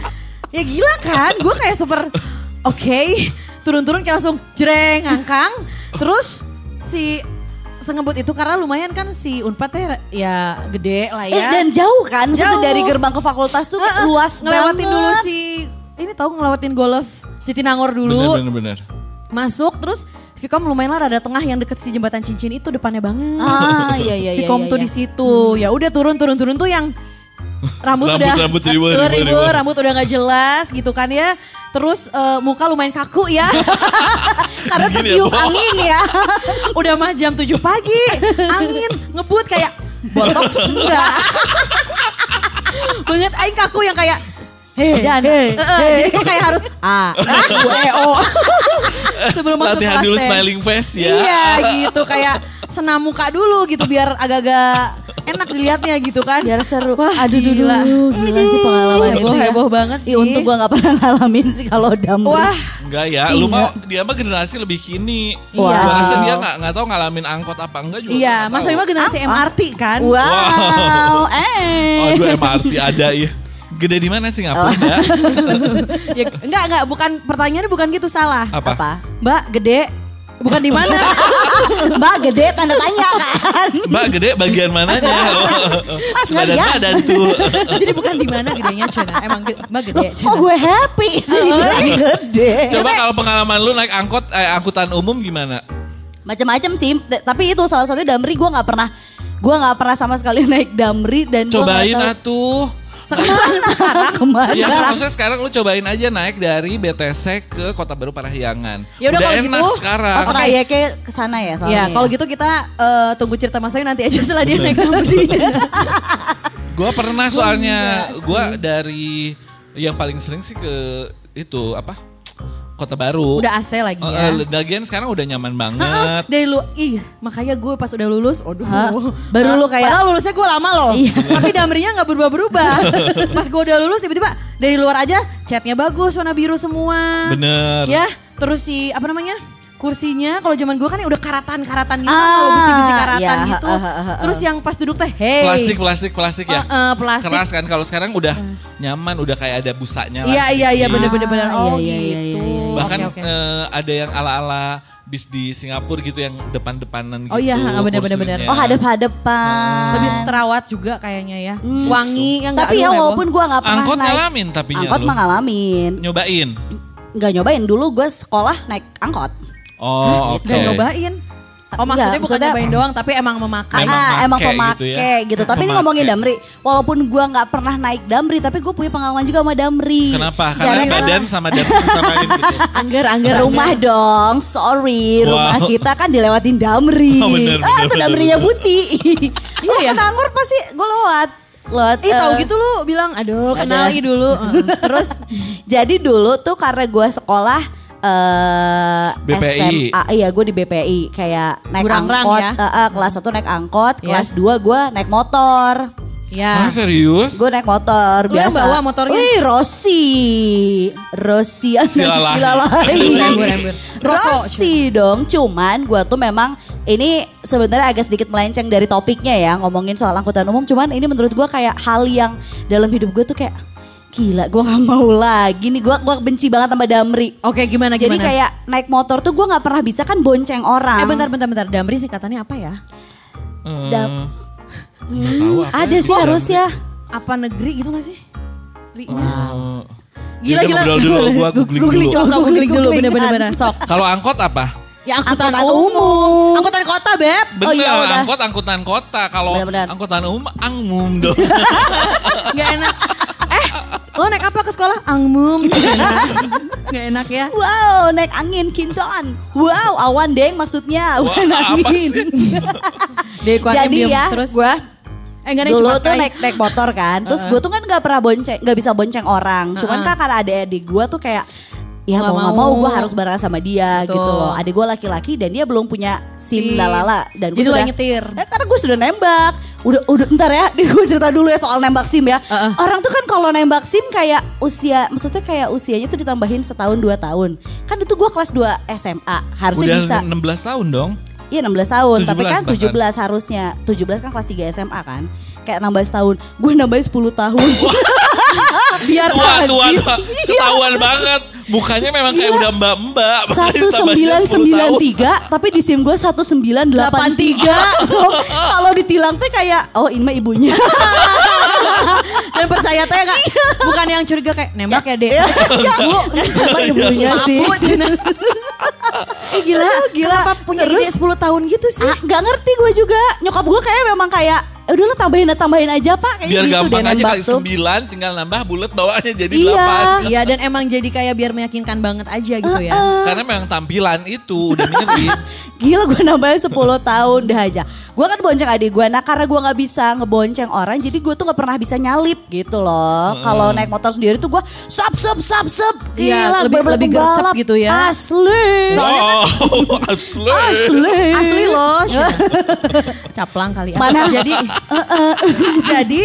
Ya gila kan, gue kayak super oke, turun-turun kayak langsung jreng ngangkang, terus si sengebut itu karena lumayan kan si Unpad teh ya gede lah Eh ya. dan jauh kan, maksudnya Jauh. dari gerbang ke fakultas tuh Heeh, luas ngelewatin banget. dulu si ini tahu ngelewatin golf Jatinangor dulu, Bener, bener, bener. masuk terus Vicom lumayan lah rada tengah yang deket si jembatan cincin itu depannya banget. Ah iya iya iya. Vicom iya, tuh iya. di situ. Ya udah turun turun turun tuh yang rambut, Rambut- udah rambut ribu, Tuh, ribu, ribu. rambut udah nggak jelas gitu kan ya. Terus eh, muka lumayan kaku ya. Karena ya, tertiup Bo? angin ya. udah mah jam 7 pagi. Angin ngebut kayak botox enggak. Banget aing kaku yang kayak Hei, dan eh, eh, jadi gue kayak harus A, U, E, O sebelum masuk Latihan dulu smiling face ya. Iya gitu kayak senam muka dulu gitu biar agak-agak enak dilihatnya gitu kan. Biar seru. Wah, Aduh, duh, gila. duh, gila sih pengalaman Heboh, itu ya. heboh banget sih. Ih, untung gua gak pernah ngalamin sih kalau damri. Wah, Enggak ya, lu mau dia mah generasi lebih kini. Iya. Gua rasa dia nggak nggak tahu ngalamin angkot apa enggak juga. iya, gua nggak Mas tahu. Bima generasi MRT kan. Wow, eh. Oh, aduh MRT ada ya. Gede di mana sih Singapura? ya? ya, enggak, enggak, bukan pertanyaannya bukan gitu salah. Apa? Apa? Mbak, gede bukan di mana? Mbak gede tanda tanya kan. Mbak gede bagian mananya? Badan lihat. badan tuh. Jadi bukan di mana gedenya Cina. Emang ge- Mbak gede Cina. Oh gue happy sih dibilang gede. Coba kalau pengalaman lu naik angkot eh, angkutan umum gimana? Macam-macam sih, tapi itu salah satu damri gue nggak pernah gue nggak pernah sama sekali naik damri dan Cobain tahu- Sekarang ke mana? Ya maksudnya sekarang lu cobain aja naik dari BTC ke Kota Baru Parahyangan. Ya udah kalau enak gitu, sekarang. Oh, trayeknya ke sana ya soalnya. Ya, kalau gitu kita eh, tunggu cerita Mas Ayu nanti aja setelah dia naik damri. Gua pernah soalnya gua dari yang paling sering sih ke itu apa? Kota Baru. Udah AC lagi ya. lagian sekarang udah nyaman banget. dari lu, ih makanya gue pas udah lulus, aduh. Hah? Baru lu kayak- Padahal lulusnya gue lama loh. Iya. Tapi damrinya gak berubah-berubah. pas gue udah lulus tiba-tiba dari luar aja chatnya bagus, warna biru semua. Bener. Ya, terus si apa namanya? kursinya kalau zaman gue kan yang udah karatan-karatan gitu Ah, kalau besi-besi karatan iya, gitu. ha, ha, ha, ha. Terus yang pas duduk teh, hey. Plastik, plastik, plastik ya. Eh, eh, plastik. Keras kan kalau sekarang udah nyaman, udah kayak ada busanya. Iya iya iya bener-bener bener. Ah, Oh iya, iya, gitu. iya, iya, iya. Bahkan Oke, oke. eh, ada yang ala-ala bis di Singapura gitu yang depan-depanan gitu. Oh iya, bener. kursinya. Oh hadap-hadapan. Lebih terawat juga kayaknya ya. Wangi yang Tapi ya walaupun gue nggak pernah Angkot naik. ngalamin tapi nya Angkot lu. mah ngalamin. Nyobain. Nggak nyobain dulu gue sekolah naik angkot. Oh, oke. Nggak nyobain. Oh maksudnya bukan maksudnya- nyobain doang tapi emang memakai. Emang ah, emang make pemakai gitu gitu, ya. Tapi ini ngomongin Damri, walaupun gua nggak pernah naik Damri, tapi gue punya pengalaman juga sama Damri. Kenapa? Karena badan sama dada samain gitu. Angger angger rumah angger. dong, sorry, rumah Wow. kita kan dilewatin Damri. Oh, bener, ah, bener, itu bener, Damrinya putih. Iya ya? Pasti gue lewat. Lewat. Ih tahu eh, gitu lu bilang aduh Ada. kenal lagi dulu. Terus Jadi dulu tuh karena gue sekolah eh BPI. SMA, iya gue di BPI kayak naik Burangrang angkot, ya? eh, eh, kelas 1 naik angkot, kelas Yes. 2 gue naik motor. Ah, ya. serius? Gue naik motor Lu yang biasa. bawa motornya? Wih, Rossi. Rossi Silalahi. Rossi dong. Cuman gue tuh memang ini sebenarnya agak sedikit melenceng dari topiknya ya ngomongin soal angkutan umum. Cuman ini menurut gue kayak hal yang dalam hidup gue tuh kayak gila gue nggak mau lagi nih gue gua benci banget sama Damri. Oke gimana Jadi gimana? kayak naik motor tuh gue nggak pernah bisa kan bonceng orang. eh bentar bentar bentar. Damri singkatannya apa ya? Eh, Dam- tahu apa Ada ya, sih bisa. harusnya. Apa negeri gitu gak sih? Ri-nya. Eh, Gila, gila. ngobrol dulu, gua googling Googling, dulu. Sok sok googling dulu Googling, bener-bener bener. Sok. Kalau angkot apa? Ya angkutan, Angkutan umum. umum. Angkutan kota beb. Bener, Oh, iya, udah. angkot angkutan kota. Kalau angkutan umum angmum dong. Gak enak. Eh lo naik apa ke sekolah? Angmum. Gak enak ya. Wow, naik angin kinton. Wow, awan deng maksudnya. Wah, apa angin. sih? Deh, Jadi ya, terus gue eh ada dulu tuh naik naik motor kan. Terus gue tuh kan nggak pernah bonceng, nggak bisa bonceng orang. Cuman Uh-uh. kan karena adik-adik gue tuh kayak Ya Nggak mau nggak mau. mau gue harus bareng sama dia Betul. gitu loh. Adik gue laki-laki dan dia belum punya SIM SIM. lalala dan gue sudah nyetir. Eh, karena gue sudah nembak. Udah udah ntar ya, gue cerita dulu ya soal nembak SIM ya. Uh-uh. Orang tuh kan kalau nembak SIM kayak usia, maksudnya kayak usianya tuh ditambahin setahun dua tahun. Kan itu gue kelas 2 SMA, harusnya Udah bisa. 16 tahun dong. Iya 16 tahun, tapi 17 kan bahkan. 17 harusnya. 17 kan kelas 3 SMA kan. Kayak 16 tahun. Gue nambahin 10 tahun. Biar Tua, tua, tua. Ketahuan banget. Mukanya memang kayak Iya. udah mbak-mbak. makanya tambahnya 10 tahun. 1993 tapi di SIM gue 1983. so, kalau ditilang tuh kayak oh ini mah ibunya. Dan percaya teh gak Bukan yang curiga kayak nembak ya dek Bu Emang ibunya sih. Eh gila Gila. Kenapa punya Terus- ide 10 tahun gitu sih Ah, gak ngerti gue juga. Nyokap gue kayak memang kayak "Eh, udah lah tambahin tambahin aja pak kayak Biar gitu gampang deh aja kali tuh. 9 tinggal nambah bulat bawaannya jadi Iya. 8. Iya dan emang jadi kayak biar meyakinkan banget aja gitu ya Karena memang tampilan itu udah mirip. Gila gue nambahin 10 tahun dah aja. Gue kan bonceng adik gue. Nah karena gue nggak bisa ngebonceng orang, jadi gue tuh nggak pernah bisa nyalip gitu loh. Kalau naik motor sendiri tuh gue sap sap sap sap. Iya, Gila, lebih- bener-bener lebih gercep gitu ya. Asli. Wow, asli. Asli. Asli loh Caplang kali ya Mana? Jadi Jadi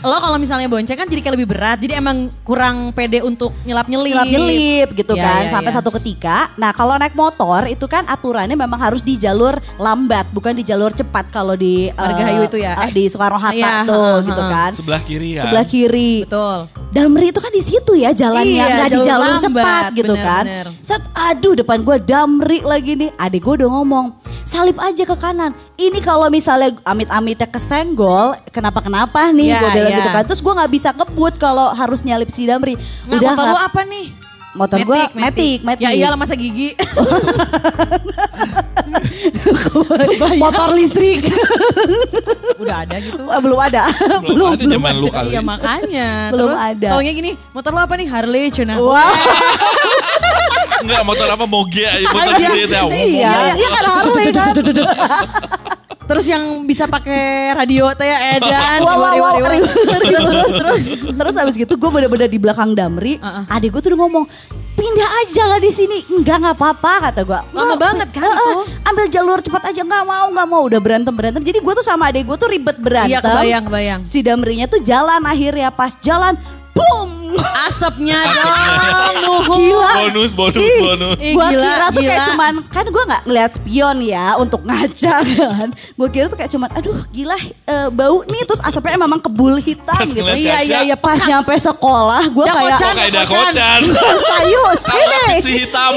Lo kalau misalnya bonceng kan jadi kayak lebih berat Jadi emang kurang pede untuk nyelap-nyelip nyelip-nyelip gitu Iya, kan iya, sampai iya. satu ketika. Nah kalau naik motor itu kan aturannya memang harus di jalur lambat bukan di jalur cepat kalau di eh, Margahayu itu ya? eh, Eh. di Soekarno Hatta Iya, tuh heeh, gitu heeh. kan. Sebelah kiri ya. Sebelah kiri. Betul Damri itu kan di situ ya jalannya Iya, nggak di jalur jalur lambat, cepat gitu bener, kan. bener. Set aduh depan gue Damri lagi nih. Adik gue udah ngomong salip aja ke kanan. Ini kalau misalnya amit-amitnya kesenggol kenapa kenapa nih Iya, gue bilang iya. gitu kan. Terus gue nggak bisa ngebut kalau harus nyalip si Damri. Nggak, motor nggak- lu apa nih? Motor gue Matic, Matic. Ya iyalah masa gigi. Motor listrik. Udah ada gitu. Eh, belum ada. Belum ada zaman lu kali. Iya makanya. Belum Terus ada. taunya gini Motor lu apa nih? Harley cina wah. Enggak motor apa? Moge aja motor iya. gede teh. iya iya kan Harley kan Terus yang bisa pakai radio teh ya edan Wah, wah, wah, riwa-riwa. Terus terus terus. Terus abis gitu gue bener-bener di belakang Damri Uh-uh. adik gue tuh udah ngomong pindah aja lah di sini. Enggak nggak apa-apa kata gue Lama banget kan itu? ambil jalur cepat aja. Nggak mau nggak mau. Udah berantem berantem. Jadi gue tuh sama adik gue tuh ribet berantem. Iya kebayang kebayang. Si Damrinya tuh jalan akhirnya pas jalan boom Asapnya dong, nuhun. Gila. Bonus, bonus, Ih, bonus. Ih, Gua gila, kira tuh kayak gila. cuman kan gue nggak ngeliat spion ya untuk ngaca kan. Gue kira tuh kayak cuman aduh gila eh, bau nih terus asapnya memang kebul hitam Pas gitu. Iya, iya, iya. Pas nyampe sekolah gue kayak Dakocan, kayak Dakocan. sayu sini. si hitam.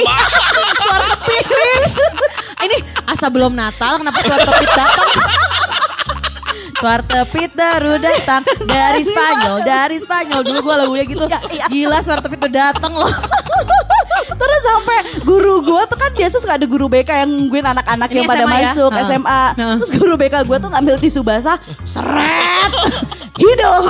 Suara Chris. Ini asa belum Natal, kenapa suara tepit datang? Suara tepit baru datang dari Spanyol, dari Spanyol. Dulu gue lagunya gitu. iya. Gila suara tepit tuh datang loh. Terus sampai guru gue tuh kan biasa suka ada guru BK yang nungguin anak-anak yang pada SMA ya? masuk Heeh. SMA. Terus guru BK gue tuh ngambil tisu basah, seret hidung.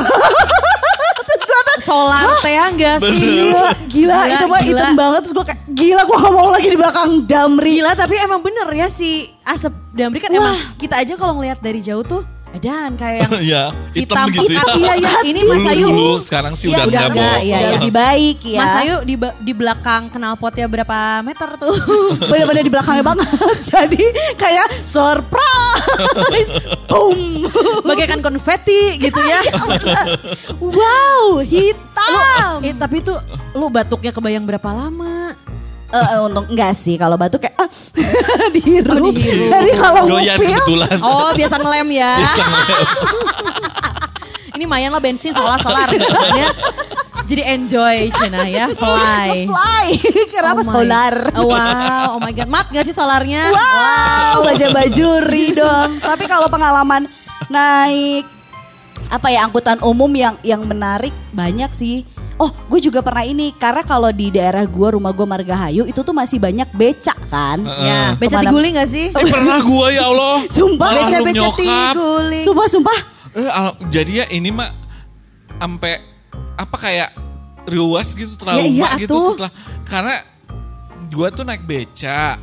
Terus gue tuh Solar teh ya enggak sih? Gila, gila, itu mah gila. hitam banget Terus gue kayak Gila gue gak mau lagi di belakang Damri Gila tapi emang bener ya si asap damri kan emang kita aja kalau ngelihat dari jauh tuh edan kayak yang Iya, hitam hitam, gitu ya. hitam, iya iya. Ini Mas Ayu. dulu, sekarang sih Iya, udah udah enggak, enggak, iya, Udah iya. lebih baik ya. Mas Ayu di di belakang knalpotnya berapa meter tuh? Bener-bener di belakangnya banget. Jadi kayak surprise. Boom. Bagaikan konfeti gitu ya. Wow hitam. Eh, tapi itu lu batuknya kebayang berapa lama? Eh, eh, Untung enggak sih Kalau batuk kayak ah, Dihirup Oh, dihirup. Jadi kalau Doyan ngupil kebetulan. Oh, biasa ngelem ya. Bisa ngeliat. Ini mayan lah bensin solar-solar ya. Jadi enjoy Cina ya, fly. Fly Kenapa Oh my- solar Oh, wow, oh my god. Mat gak sih solarnya? Wow, baja bajuri dong. Tapi kalau pengalaman naik apa ya angkutan umum yang yang menarik banyak sih. Oh, gue juga pernah ini karena kalau di daerah gue rumah gue Margahayu itu tuh masih banyak becak kan. Ya, beca Kemana- tiguling gak sih? Eh, pernah gua ya Allah. Sumpah. Beca beca tiguling. Sumpah, sumpah. Eh, al- jadi ya ini mah sampai apa kayak riuas gitu trauma iya, gitu atuh. setelah karena gua tuh naik beca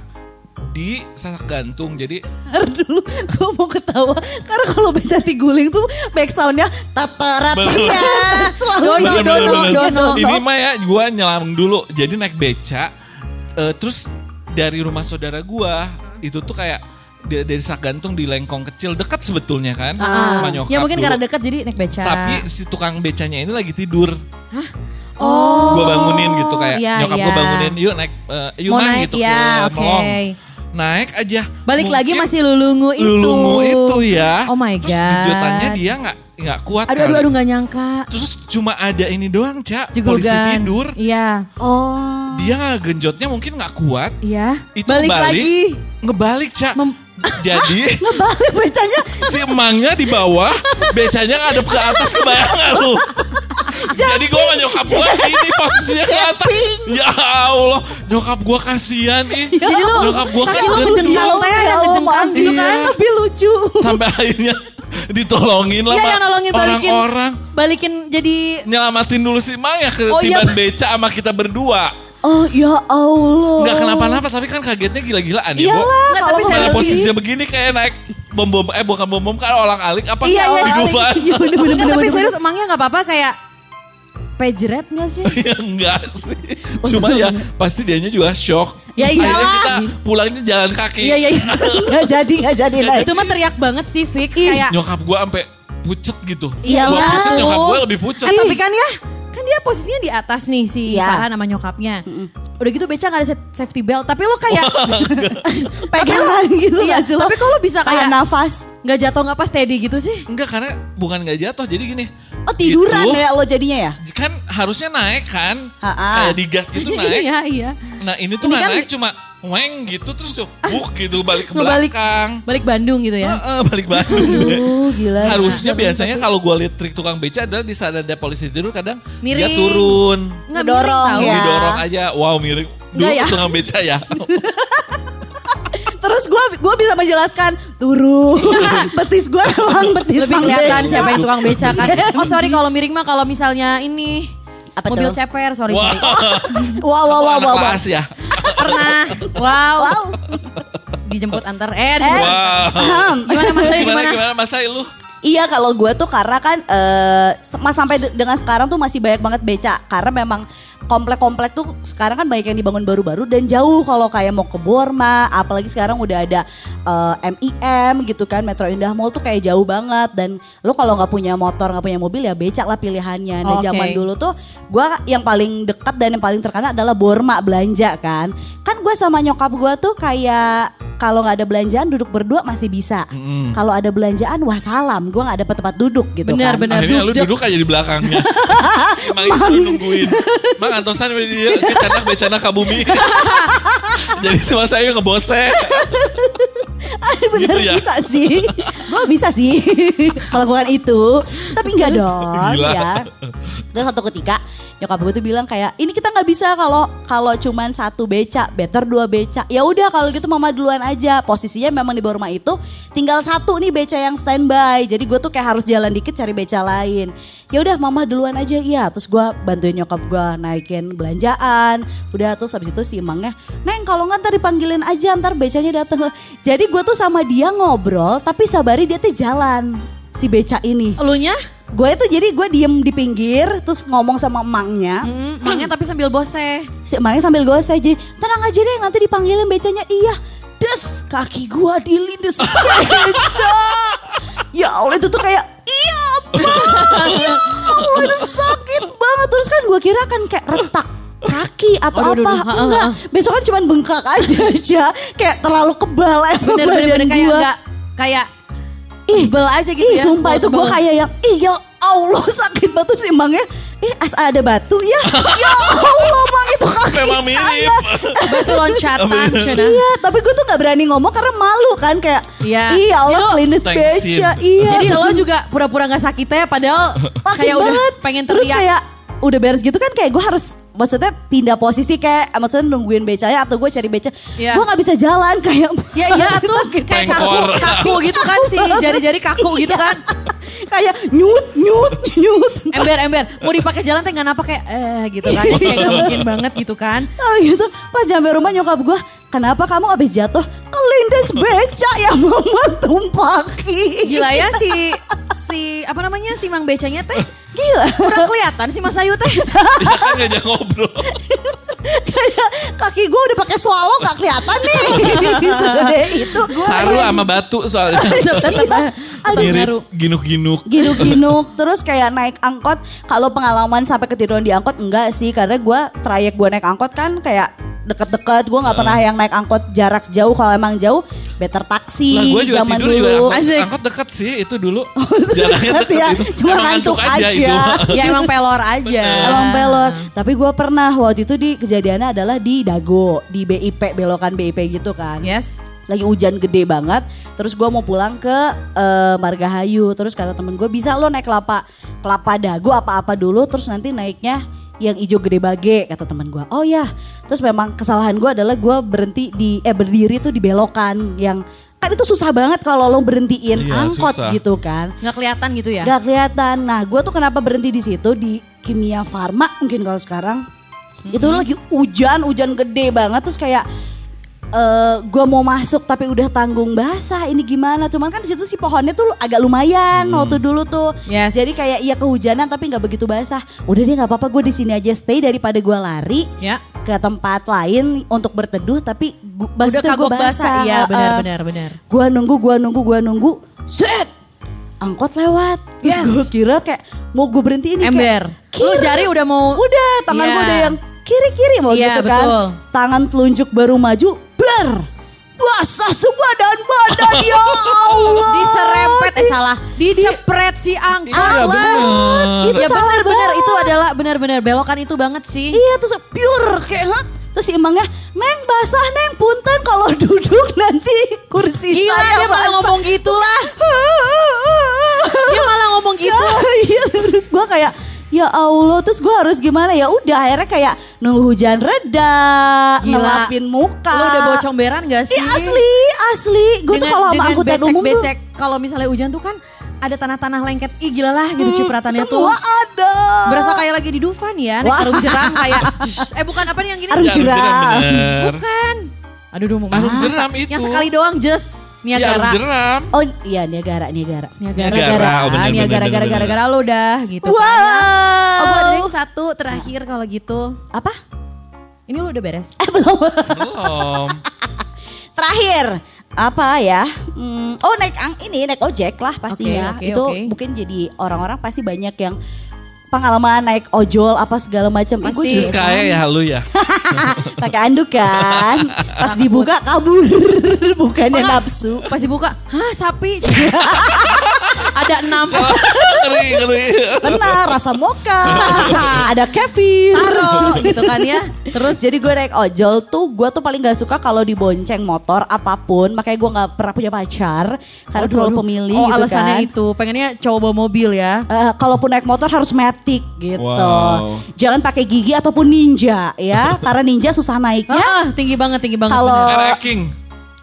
di sasak gantung jadi Ntar dulu gue mau ketawa karena kalau beca tiguling tuh back soundnya tatarat iya selalu Dono, dono, dono. Ini mah ya gue nyelam dulu. Jadi naik beca. eh, terus dari rumah saudara gua itu tuh kayak dari, dari sak gantung di lengkong kecil dekat sebetulnya kan. Ah. sama nyokap Ya mungkin dulu. karena dekat jadi naik beca. Tapi si tukang becanya ini lagi tidur. oh. Gue bangunin gitu kayak Iya, nyokap iya. gue bangunin yuk naik eh, yuk Mau Mang," naik, gitu ya, ke oke. Melong. Naik aja. Balik lagi masih lulungu itu. Lulungu itu ya. Oh my Terus God. gijotannya dia nggak nggak kuat Aduh, aduh, kali. aduh gak nyangka. Terus cuma ada ini doang, Cak. Polisi tidur. Iya. oh Dia genjotnya mungkin nggak kuat. Iya. Itu Balik balik, lagi. Ngebalik, Cak. Mem- Jadi ngebalik becanya si emangnya di bawah, becanya ngadep ke atas kebayang nggak lu? Jadi gue sama nyokap gue ini posisinya ke atas. Ya Allah, nyokap gue kasihan ih. Jadi lu nyokap gue kan lu kejengkang teh Ya ada Allah, kejengkang maaf gitu ya, kan. tapi lucu sampai akhirnya ditolongin lah Iya yang nolongin balikin. orang-orang. Balikin jadi Nyelamatin dulu si Maya ke Oh, iya. beca sama kita berdua. Oh ya Allah. Nggak kenapa-napa tapi kan kagetnya gila-gilaan ya. Iyalah Nggak, kalau tapi Mana posisinya begini kayak naik bom bom eh bukan bom bom kan olang alik apa Iya, iya, hidupan iya, bener, bener, Enggak, tapi bener, serius emangnya gak apa-apa kayak pejret gak sih? ya enggak sih cuma ya pasti dianya juga shock Ya akhirnya iyalah. kita pulangnya jalan kaki Iya iya iya. Gak jadi gak jadi naik. itu mah teriak banget sih fix kayak nyokap gua sampai pucet gitu Iyalah. gua pucet nyokap gua lebih pucet Eh, tapi kan ya kan dia posisinya di atas nih si Iya. Farhan sama nyokapnya. Udah gitu beca gak ada safety belt, tapi lo kayak Pegangan gitu Iya, gak sih lo? tapi kok lo bisa Tahan kayak- nafas. nggak jatuh nggak pas steady gitu sih? enggak karena bukan nggak jatuh jadi gini Oh tiduran Gitu. ya lo jadinya ya? Kan harusnya naik kan Ha-ha. kayak digas gitu naik Iya iya. nah ini tuh Ini nggak kan- naik cuma weng gitu terus tuh buk gitu balik ke belakang Balik Bandung gitu ya. Heeh, balik Bandung Oh gila. Harusnya biasanya kalau gue lihat trik tukang beca adalah di saat ada polisi tidur kadang dia Miring. turun. Nggak Dorong miring tahu. ya. Didorong aja. Wow miring. Dulu ya? tukang beca ya. Terus gue gua bisa menjelaskan turun. betis gue memang betis Lebih kelihatan siapa yang tukang beca kan. Oh sorry kalau miring mah kalau misalnya ini Apa mobil tuh? ceper, sorry Wah. sorry. Wow wow wow wow. wow. ya. Pernah. Wow. Dijemput antar eh. Wow. Gimana Mas Gimana gimana? gimana Mas lu? Iya kalau gue tuh karena kan eh mas sampai de- dengan sekarang tuh masih banyak banget beca karena memang komplek-komplek tuh sekarang kan banyak yang dibangun baru-baru dan jauh kalau kayak mau ke Borma apalagi sekarang udah ada eh, MIM gitu kan Metro Indah Mall tuh kayak jauh banget dan lo kalau nggak punya motor nggak punya mobil ya becak lah pilihannya. Nah Oke. zaman dulu tuh gue yang paling dekat dan yang paling terkenal adalah Borma belanja kan. Kan gue sama nyokap gue tuh kayak kalau nggak ada belanjaan duduk berdua masih bisa. Kalau ada belanjaan wah salam, gue nggak dapet tempat duduk gitu Benar, kan. benar. Akhirnya lu duduk. duduk aja di belakangnya. Mang selalu Mang antosan dia kecanak becana kabumi. Jadi sama saya ngebose. Bener Gitu ya? bisa sih, gue bisa sih melakukan itu, tapi nggak dong Gila. ya. Terus satu ketika nyokap gue tuh bilang kayak ini kita nggak bisa kalau kalau cuman satu beca, better dua beca. Ya udah kalau gitu mama duluan aja. Posisinya memang di bawah rumah itu tinggal satu nih beca yang standby. Jadi gue tuh kayak harus jalan dikit cari beca lain. Ya udah mama duluan aja. Iya, terus gue bantuin nyokap gue naikin belanjaan. Udah terus habis itu si emangnya, "Neng, kalau nggak ntar dipanggilin aja ntar becanya dateng." Jadi gue tuh sama dia ngobrol tapi sabari dia tuh jalan si beca ini. Elunya? Gue itu jadi gue diem di pinggir terus ngomong sama emangnya. Hmm, emangnya tapi sambil bose. Si emangnya sambil gue aja, tenang aja deh nanti dipanggilin becanya. Iya, des kaki gue dilindes beca. ya Allah itu tuh kayak iya bang, ya Allah itu sakit banget. Terus kan gue kira kan kayak retak kaki atau Aduh, aduh, apa aduh, ha, enggak besok kan cuma bengkak aja aja kayak terlalu kebal emang Bener, badan bener kayak enggak kayak Ih, tebel aja gitu ih, ya. sumpah itu gue kayak yang ih ya Allah sakit banget sih emangnya ih as ada batu ya ya Allah mang itu kaki Memang mirip. Batu loncatan. Iya, tapi gue tuh nggak berani ngomong karena malu kan kayak Iya. iya Allah Itu klinis beca. Iya. Jadi lo juga pura-pura gak sakit ya padahal kayak udah banget. pengen Terus teriak. kayak udah beres gitu kan kayak gue harus maksudnya pindah posisi kayak maksudnya nungguin becanya atau gue cari beca. Iya. Gue nggak bisa jalan kayak Ya iya tuh sakit. kayak kaku, kaku gitu kan sih jari-jari kaku gitu Iya. kan. kayak nyut nyut nyut. Ember ember mau dipakai jalan teh nggak napa kayak eh gitu kan kayak gak mungkin banget gitu kan. Oh gitu Pas sampai rumah nyokap gue Kenapa kamu habis jatuh Kelindes beca yang mama tumpaki Gila ya si si apa namanya si Mang Becanya teh Gila kurang kelihatan si Mas Ayu teh. Dia kan ngajak ngobrol. Kayak kaki gue udah pakai swallow gak kelihatan nih Segede itu Saru sama batu soalnya. Aduh Mirip ginuk-ginuk. Ginuk-ginuk Terus kayak naik angkot Kalau pengalaman sampai ketiduran di angkot Enggak sih Karena gue trayek gue naik angkot kan Kayak deket-deket Gue gak pernah yang naik angkot jarak jauh Kalau emang jauh Better taksi Lah gue juga zaman tidur dulu juga angkot, Asik. angkot deket sih itu dulu. Jalannya Deket deket ya, itu. cuma Emang ngantuk aja, aja. itu. ya emang pelor aja. Emang pelor. Tapi gue pernah waktu itu di kejadiannya adalah di Dago, di BIP belokan BIP gitu kan. Yes. Lagi hujan gede banget. Terus gue mau pulang ke eh, Margahayu. Terus kata temen gue bisa lo naik kelapa kelapa Dago apa-apa dulu. Terus nanti naiknya yang hijau gede bage kata temen gue. Oh ya. Terus memang kesalahan gue adalah gue berhenti di eh berdiri tuh di belokan yang kan itu susah banget kalau lo berhentiin Iya, angkot susah. gitu kan. Nggak kelihatan gitu ya? Gak kelihatan. Nah, gue tuh kenapa berhenti di situ di kimia farma mungkin kalau sekarang itu lagi hujan, hujan gede banget terus kayak eh gue mau masuk tapi udah tanggung basah ini gimana cuman kan di situ si pohonnya tuh agak lumayan waktu dulu tuh Yes. jadi kayak iya kehujanan tapi nggak begitu basah udah deh nggak apa-apa gue di sini aja stay daripada gue lari Ya. ke tempat lain untuk berteduh tapi gu- Udah basah gue kagok basah basah. Iya Eh, benar eh, benar benar. Gua nunggu, gua nunggu, gua nunggu. Set! Angkot lewat. Terus Yes. gue kira kayak mau gue berhenti ini Ember. kayak Lu jari udah mau Udah, tangan Iya. gue udah yang kiri-kiri mau Iya, gitu kan. betul. Tangan telunjuk baru maju, ber. Basah semua dan badan ya Allah. diserempet eh salah, dicepret si angkot Iya, bener. Itu ya salah benar-benar banget. itu adalah benar-benar belokan itu banget sih. Iya terus pure kayak? Terus si emangnya, Neng basah Neng punten kalau duduk nanti kursi Gila saya dia malah basah." ngomong gitu lah. Dia malah ngomong gitu. Iya terus gue kayak ya Allah terus gue harus gimana ya udah akhirnya kayak nunggu hujan reda Gila. ngelapin muka Lu udah bawa comberan gak sih? Ih, asli asli gue tuh kalau sama angkutan umum tuh becek kalau misalnya hujan tuh kan ada tanah-tanah lengket. Ih gila lah gitu cipratannya tuh. semua ada Berasa kayak lagi di Dufan ya, naik Wah. arum jeram kayak eh bukan apa nih yang gini? Arum Ya, jeram. Bukan. Aduh, duh, mau masuk. jeram itu. Yang sekali doang just. Ya, Niagara. jeram. Oh iya Niagara, Niagara. Niagara, Niagara, gara, oh, bener, Niagara, bener, gara, bener, gara, gara lo dah gitu Wow. kan. ya. Oh, ada yang satu terakhir kalau gitu. Apa? Ini lo udah beres? Eh belum. Belum. Terakhir apa ya? Hmm, oh naik ang ini naik ojek lah pasti Oke, ya. oke, Itu oke. mungkin jadi orang-orang pasti banyak yang pengalaman naik ojol apa segala macam. Ih, gua Pasti. juga Terus kayak ya lu ya. pakai anduk kan. Pas dibuka kabur, bukannya Enggak. nafsu. Pas dibuka, hah sapi. ada enam. ngeri. Benar, rasa mocha. Ada kefir. Taro gitu kan ya. Terus jadi gue naik ojol tuh gue tuh paling gak suka kalau dibonceng motor apa pun. Makanya gue gak pernah punya pacar karena Aduh, terlalu pemilih Oh gitu alasannya kan. itu, pengennya bawa mobil ya. Eh, kalaupun naik motor harus matic gitu. Wow. Jangan pakai gigi ataupun ninja ya, karena ninja susah naiknya. Ah, tinggi banget, tinggi banget. Kalau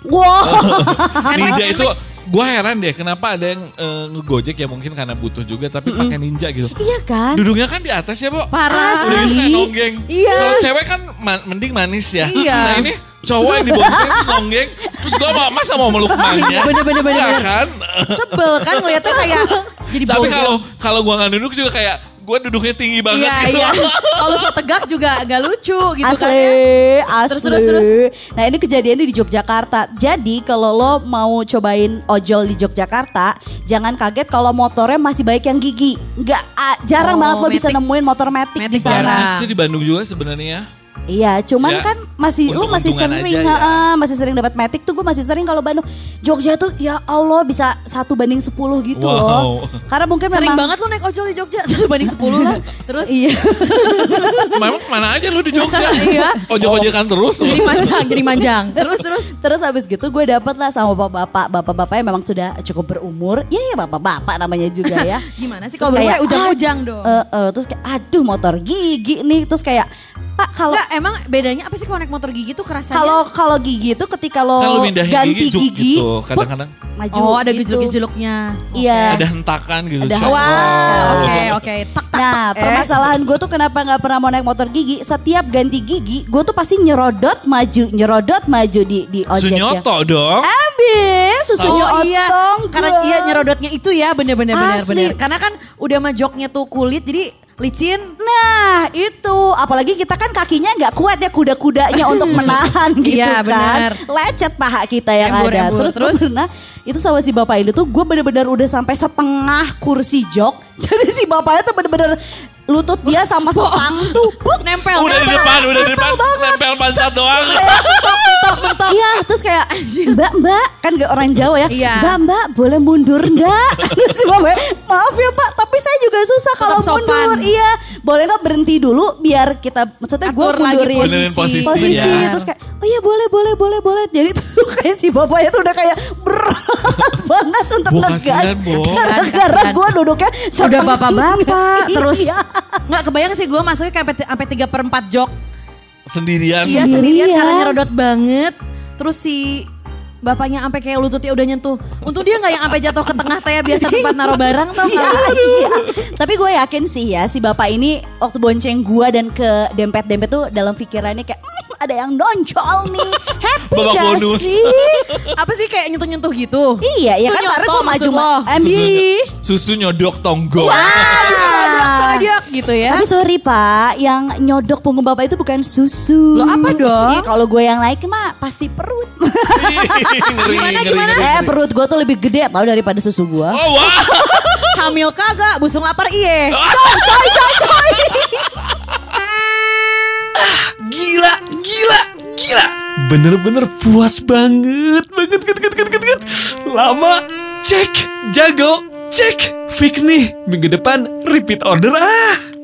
wow, Ninja itu gue heran deh kenapa ada yang eh, ngegojek ya mungkin karena butuh juga tapi pakai ninja gitu. iya kan? Duduknya kan di atas ya, Bu. Parah. Udah gitu kayak Asli. nonggeng. Iya. Kalau cewek kan ma- mending manis ya. Iya. Nah ini cowok yang dibonceng nonggeng. Terus gue mau masa mau meluk emaknya. Bener, bener, bener, Iya bener. kan? Sebel kan ngeliatnya kayak jadi Tapi kalau kalau gue nggak duduk juga kayak gue duduknya tinggi banget Iya, gitu. iya. Kalau so tegak juga agak lucu gitu asli, kan ya. asli. Terus, terus, terus. Nah ini kejadiannya di Yogyakarta. Jadi kalau lo mau cobain ojol di Yogyakarta, jangan kaget kalau motornya masih baik yang gigi. Nggak, jarang Oh, banget lo bisa Matic. nemuin motor matic, di Matic sana. jarang. Banyak sih di Bandung juga sebenarnya. Iya, cuman Ya, kan masih lu masih sering, aja ya. heeh, masih sering dapat matic tuh gue masih sering kalau Bandung. Jogja tuh ya Allah bisa satu banding 10 gitu Wow. loh. Karena mungkin Sering memang banget lo naik ojol di Jogja satu banding 10 lah. Terus Iya. Memang mana aja lu di Jogja? Iya. Ojek-ojekan terus. jadi manjang, jadi manjang. Terus terus Terus habis gitu gue dapet lah sama bapak-bapak Bapak-bapak yang memang sudah cukup berumur Ya ya bapak-bapak namanya juga ya gimana sih kalau kayak, berumur ujang-ujang dong. Eh, eh, Terus kayak aduh motor gigi nih Terus kayak Pak kalau Enggak, emang bedanya apa sih kalau naik motor gigi tuh kerasanya? kalau kalau gigi itu ketika lo Kan ganti gigi, juk gigi, gitu, kadang-kadang. maju Oh, ada gitu. gejolok-gejoloknya. Iya. Ada hentakan gitu. Ada. Wah, Oh. oke oke. Tak tak. Nah, permasalahan gue tuh kenapa nggak pernah mau naik motor gigi? Setiap ganti gigi, gue tuh pasti nyerodot maju, nyerodot maju di di ojeknya. Sunyoto dong. Abis susunya Oh iya, otong karena gua. iya nyerodotnya itu ya bener-bener bener Asli. bener. Karena kan udah majoknya tuh kulit jadi licin. Nah itu apalagi kita kan kakinya nggak kuat ya kuda-kudanya untuk menahan gitu Iya, kan lecet paha kita yang Embur, ada embur. terus, Terus? pernah itu sama si bapak ini tuh gue bener-bener udah sampai setengah kursi jok jadi si bapaknya tuh bener-bener lutut dia sama setang tuh buk, Nempel. Udah di nempel. depan, udah di depan. Nempel pantat doang. mentok-mentok iya terus kayak mbak mbak kan gak orang Jawa ya Iya. mbak mbak boleh mundur ndak terus si bapak maaf ya pak tapi saya juga susah kalau mundur iya boleh nggak berhenti dulu biar kita maksudnya gue mundurin Benerin posisi, posisi ya. terus kayak oh iya boleh boleh boleh boleh jadi tuh kayak si bapaknya tuh udah kayak berat banget untuk Bo, ngegas gara-gara gue duduknya Udah bapak-bapak terus Iya. Nggak kebayang sih gue masuknya kayak sampai- sampai tiga per empat jok. Sendirian. Iya Sendirian. sendirian karena nyerodot banget. Terus si bapaknya sampai kayak lututnya udah nyentuh. Untung dia nggak yang sampai jatuh ke tengah teh biasa tempat naruh barang tau Iya, nggak? iya. Tapi gue yakin sih ya si bapak ini waktu bonceng gue dan ke dempet-dempet tuh dalam pikirannya kayak "Hmm, ada yang nonjol nih. Happy Babak gak bonus. sih? Apa sih kayak nyentuh-nyentuh gitu? Iya, ya kan karena gue maju Ambi. Susu, nyodok tonggo. Sodiak gitu ya. Tapi sorry pak, yang nyodok punggung bapak itu bukan susu. Lo apa dong? Iya kalau gue yang naik mah pasti perut. Ngeri, Gimana, ngeri, gimana? ngeri, eh perut gue tuh lebih gede tau daripada susu gue. Oh, wah. Hamil kagak, busung lapar iye. Coy coy coy. Gila, gila, gila. Bener-bener puas banget, banget, banget, banget, banget, banget. Lama, cek, jago, cek. Fix nih, minggu depan repeat order ah.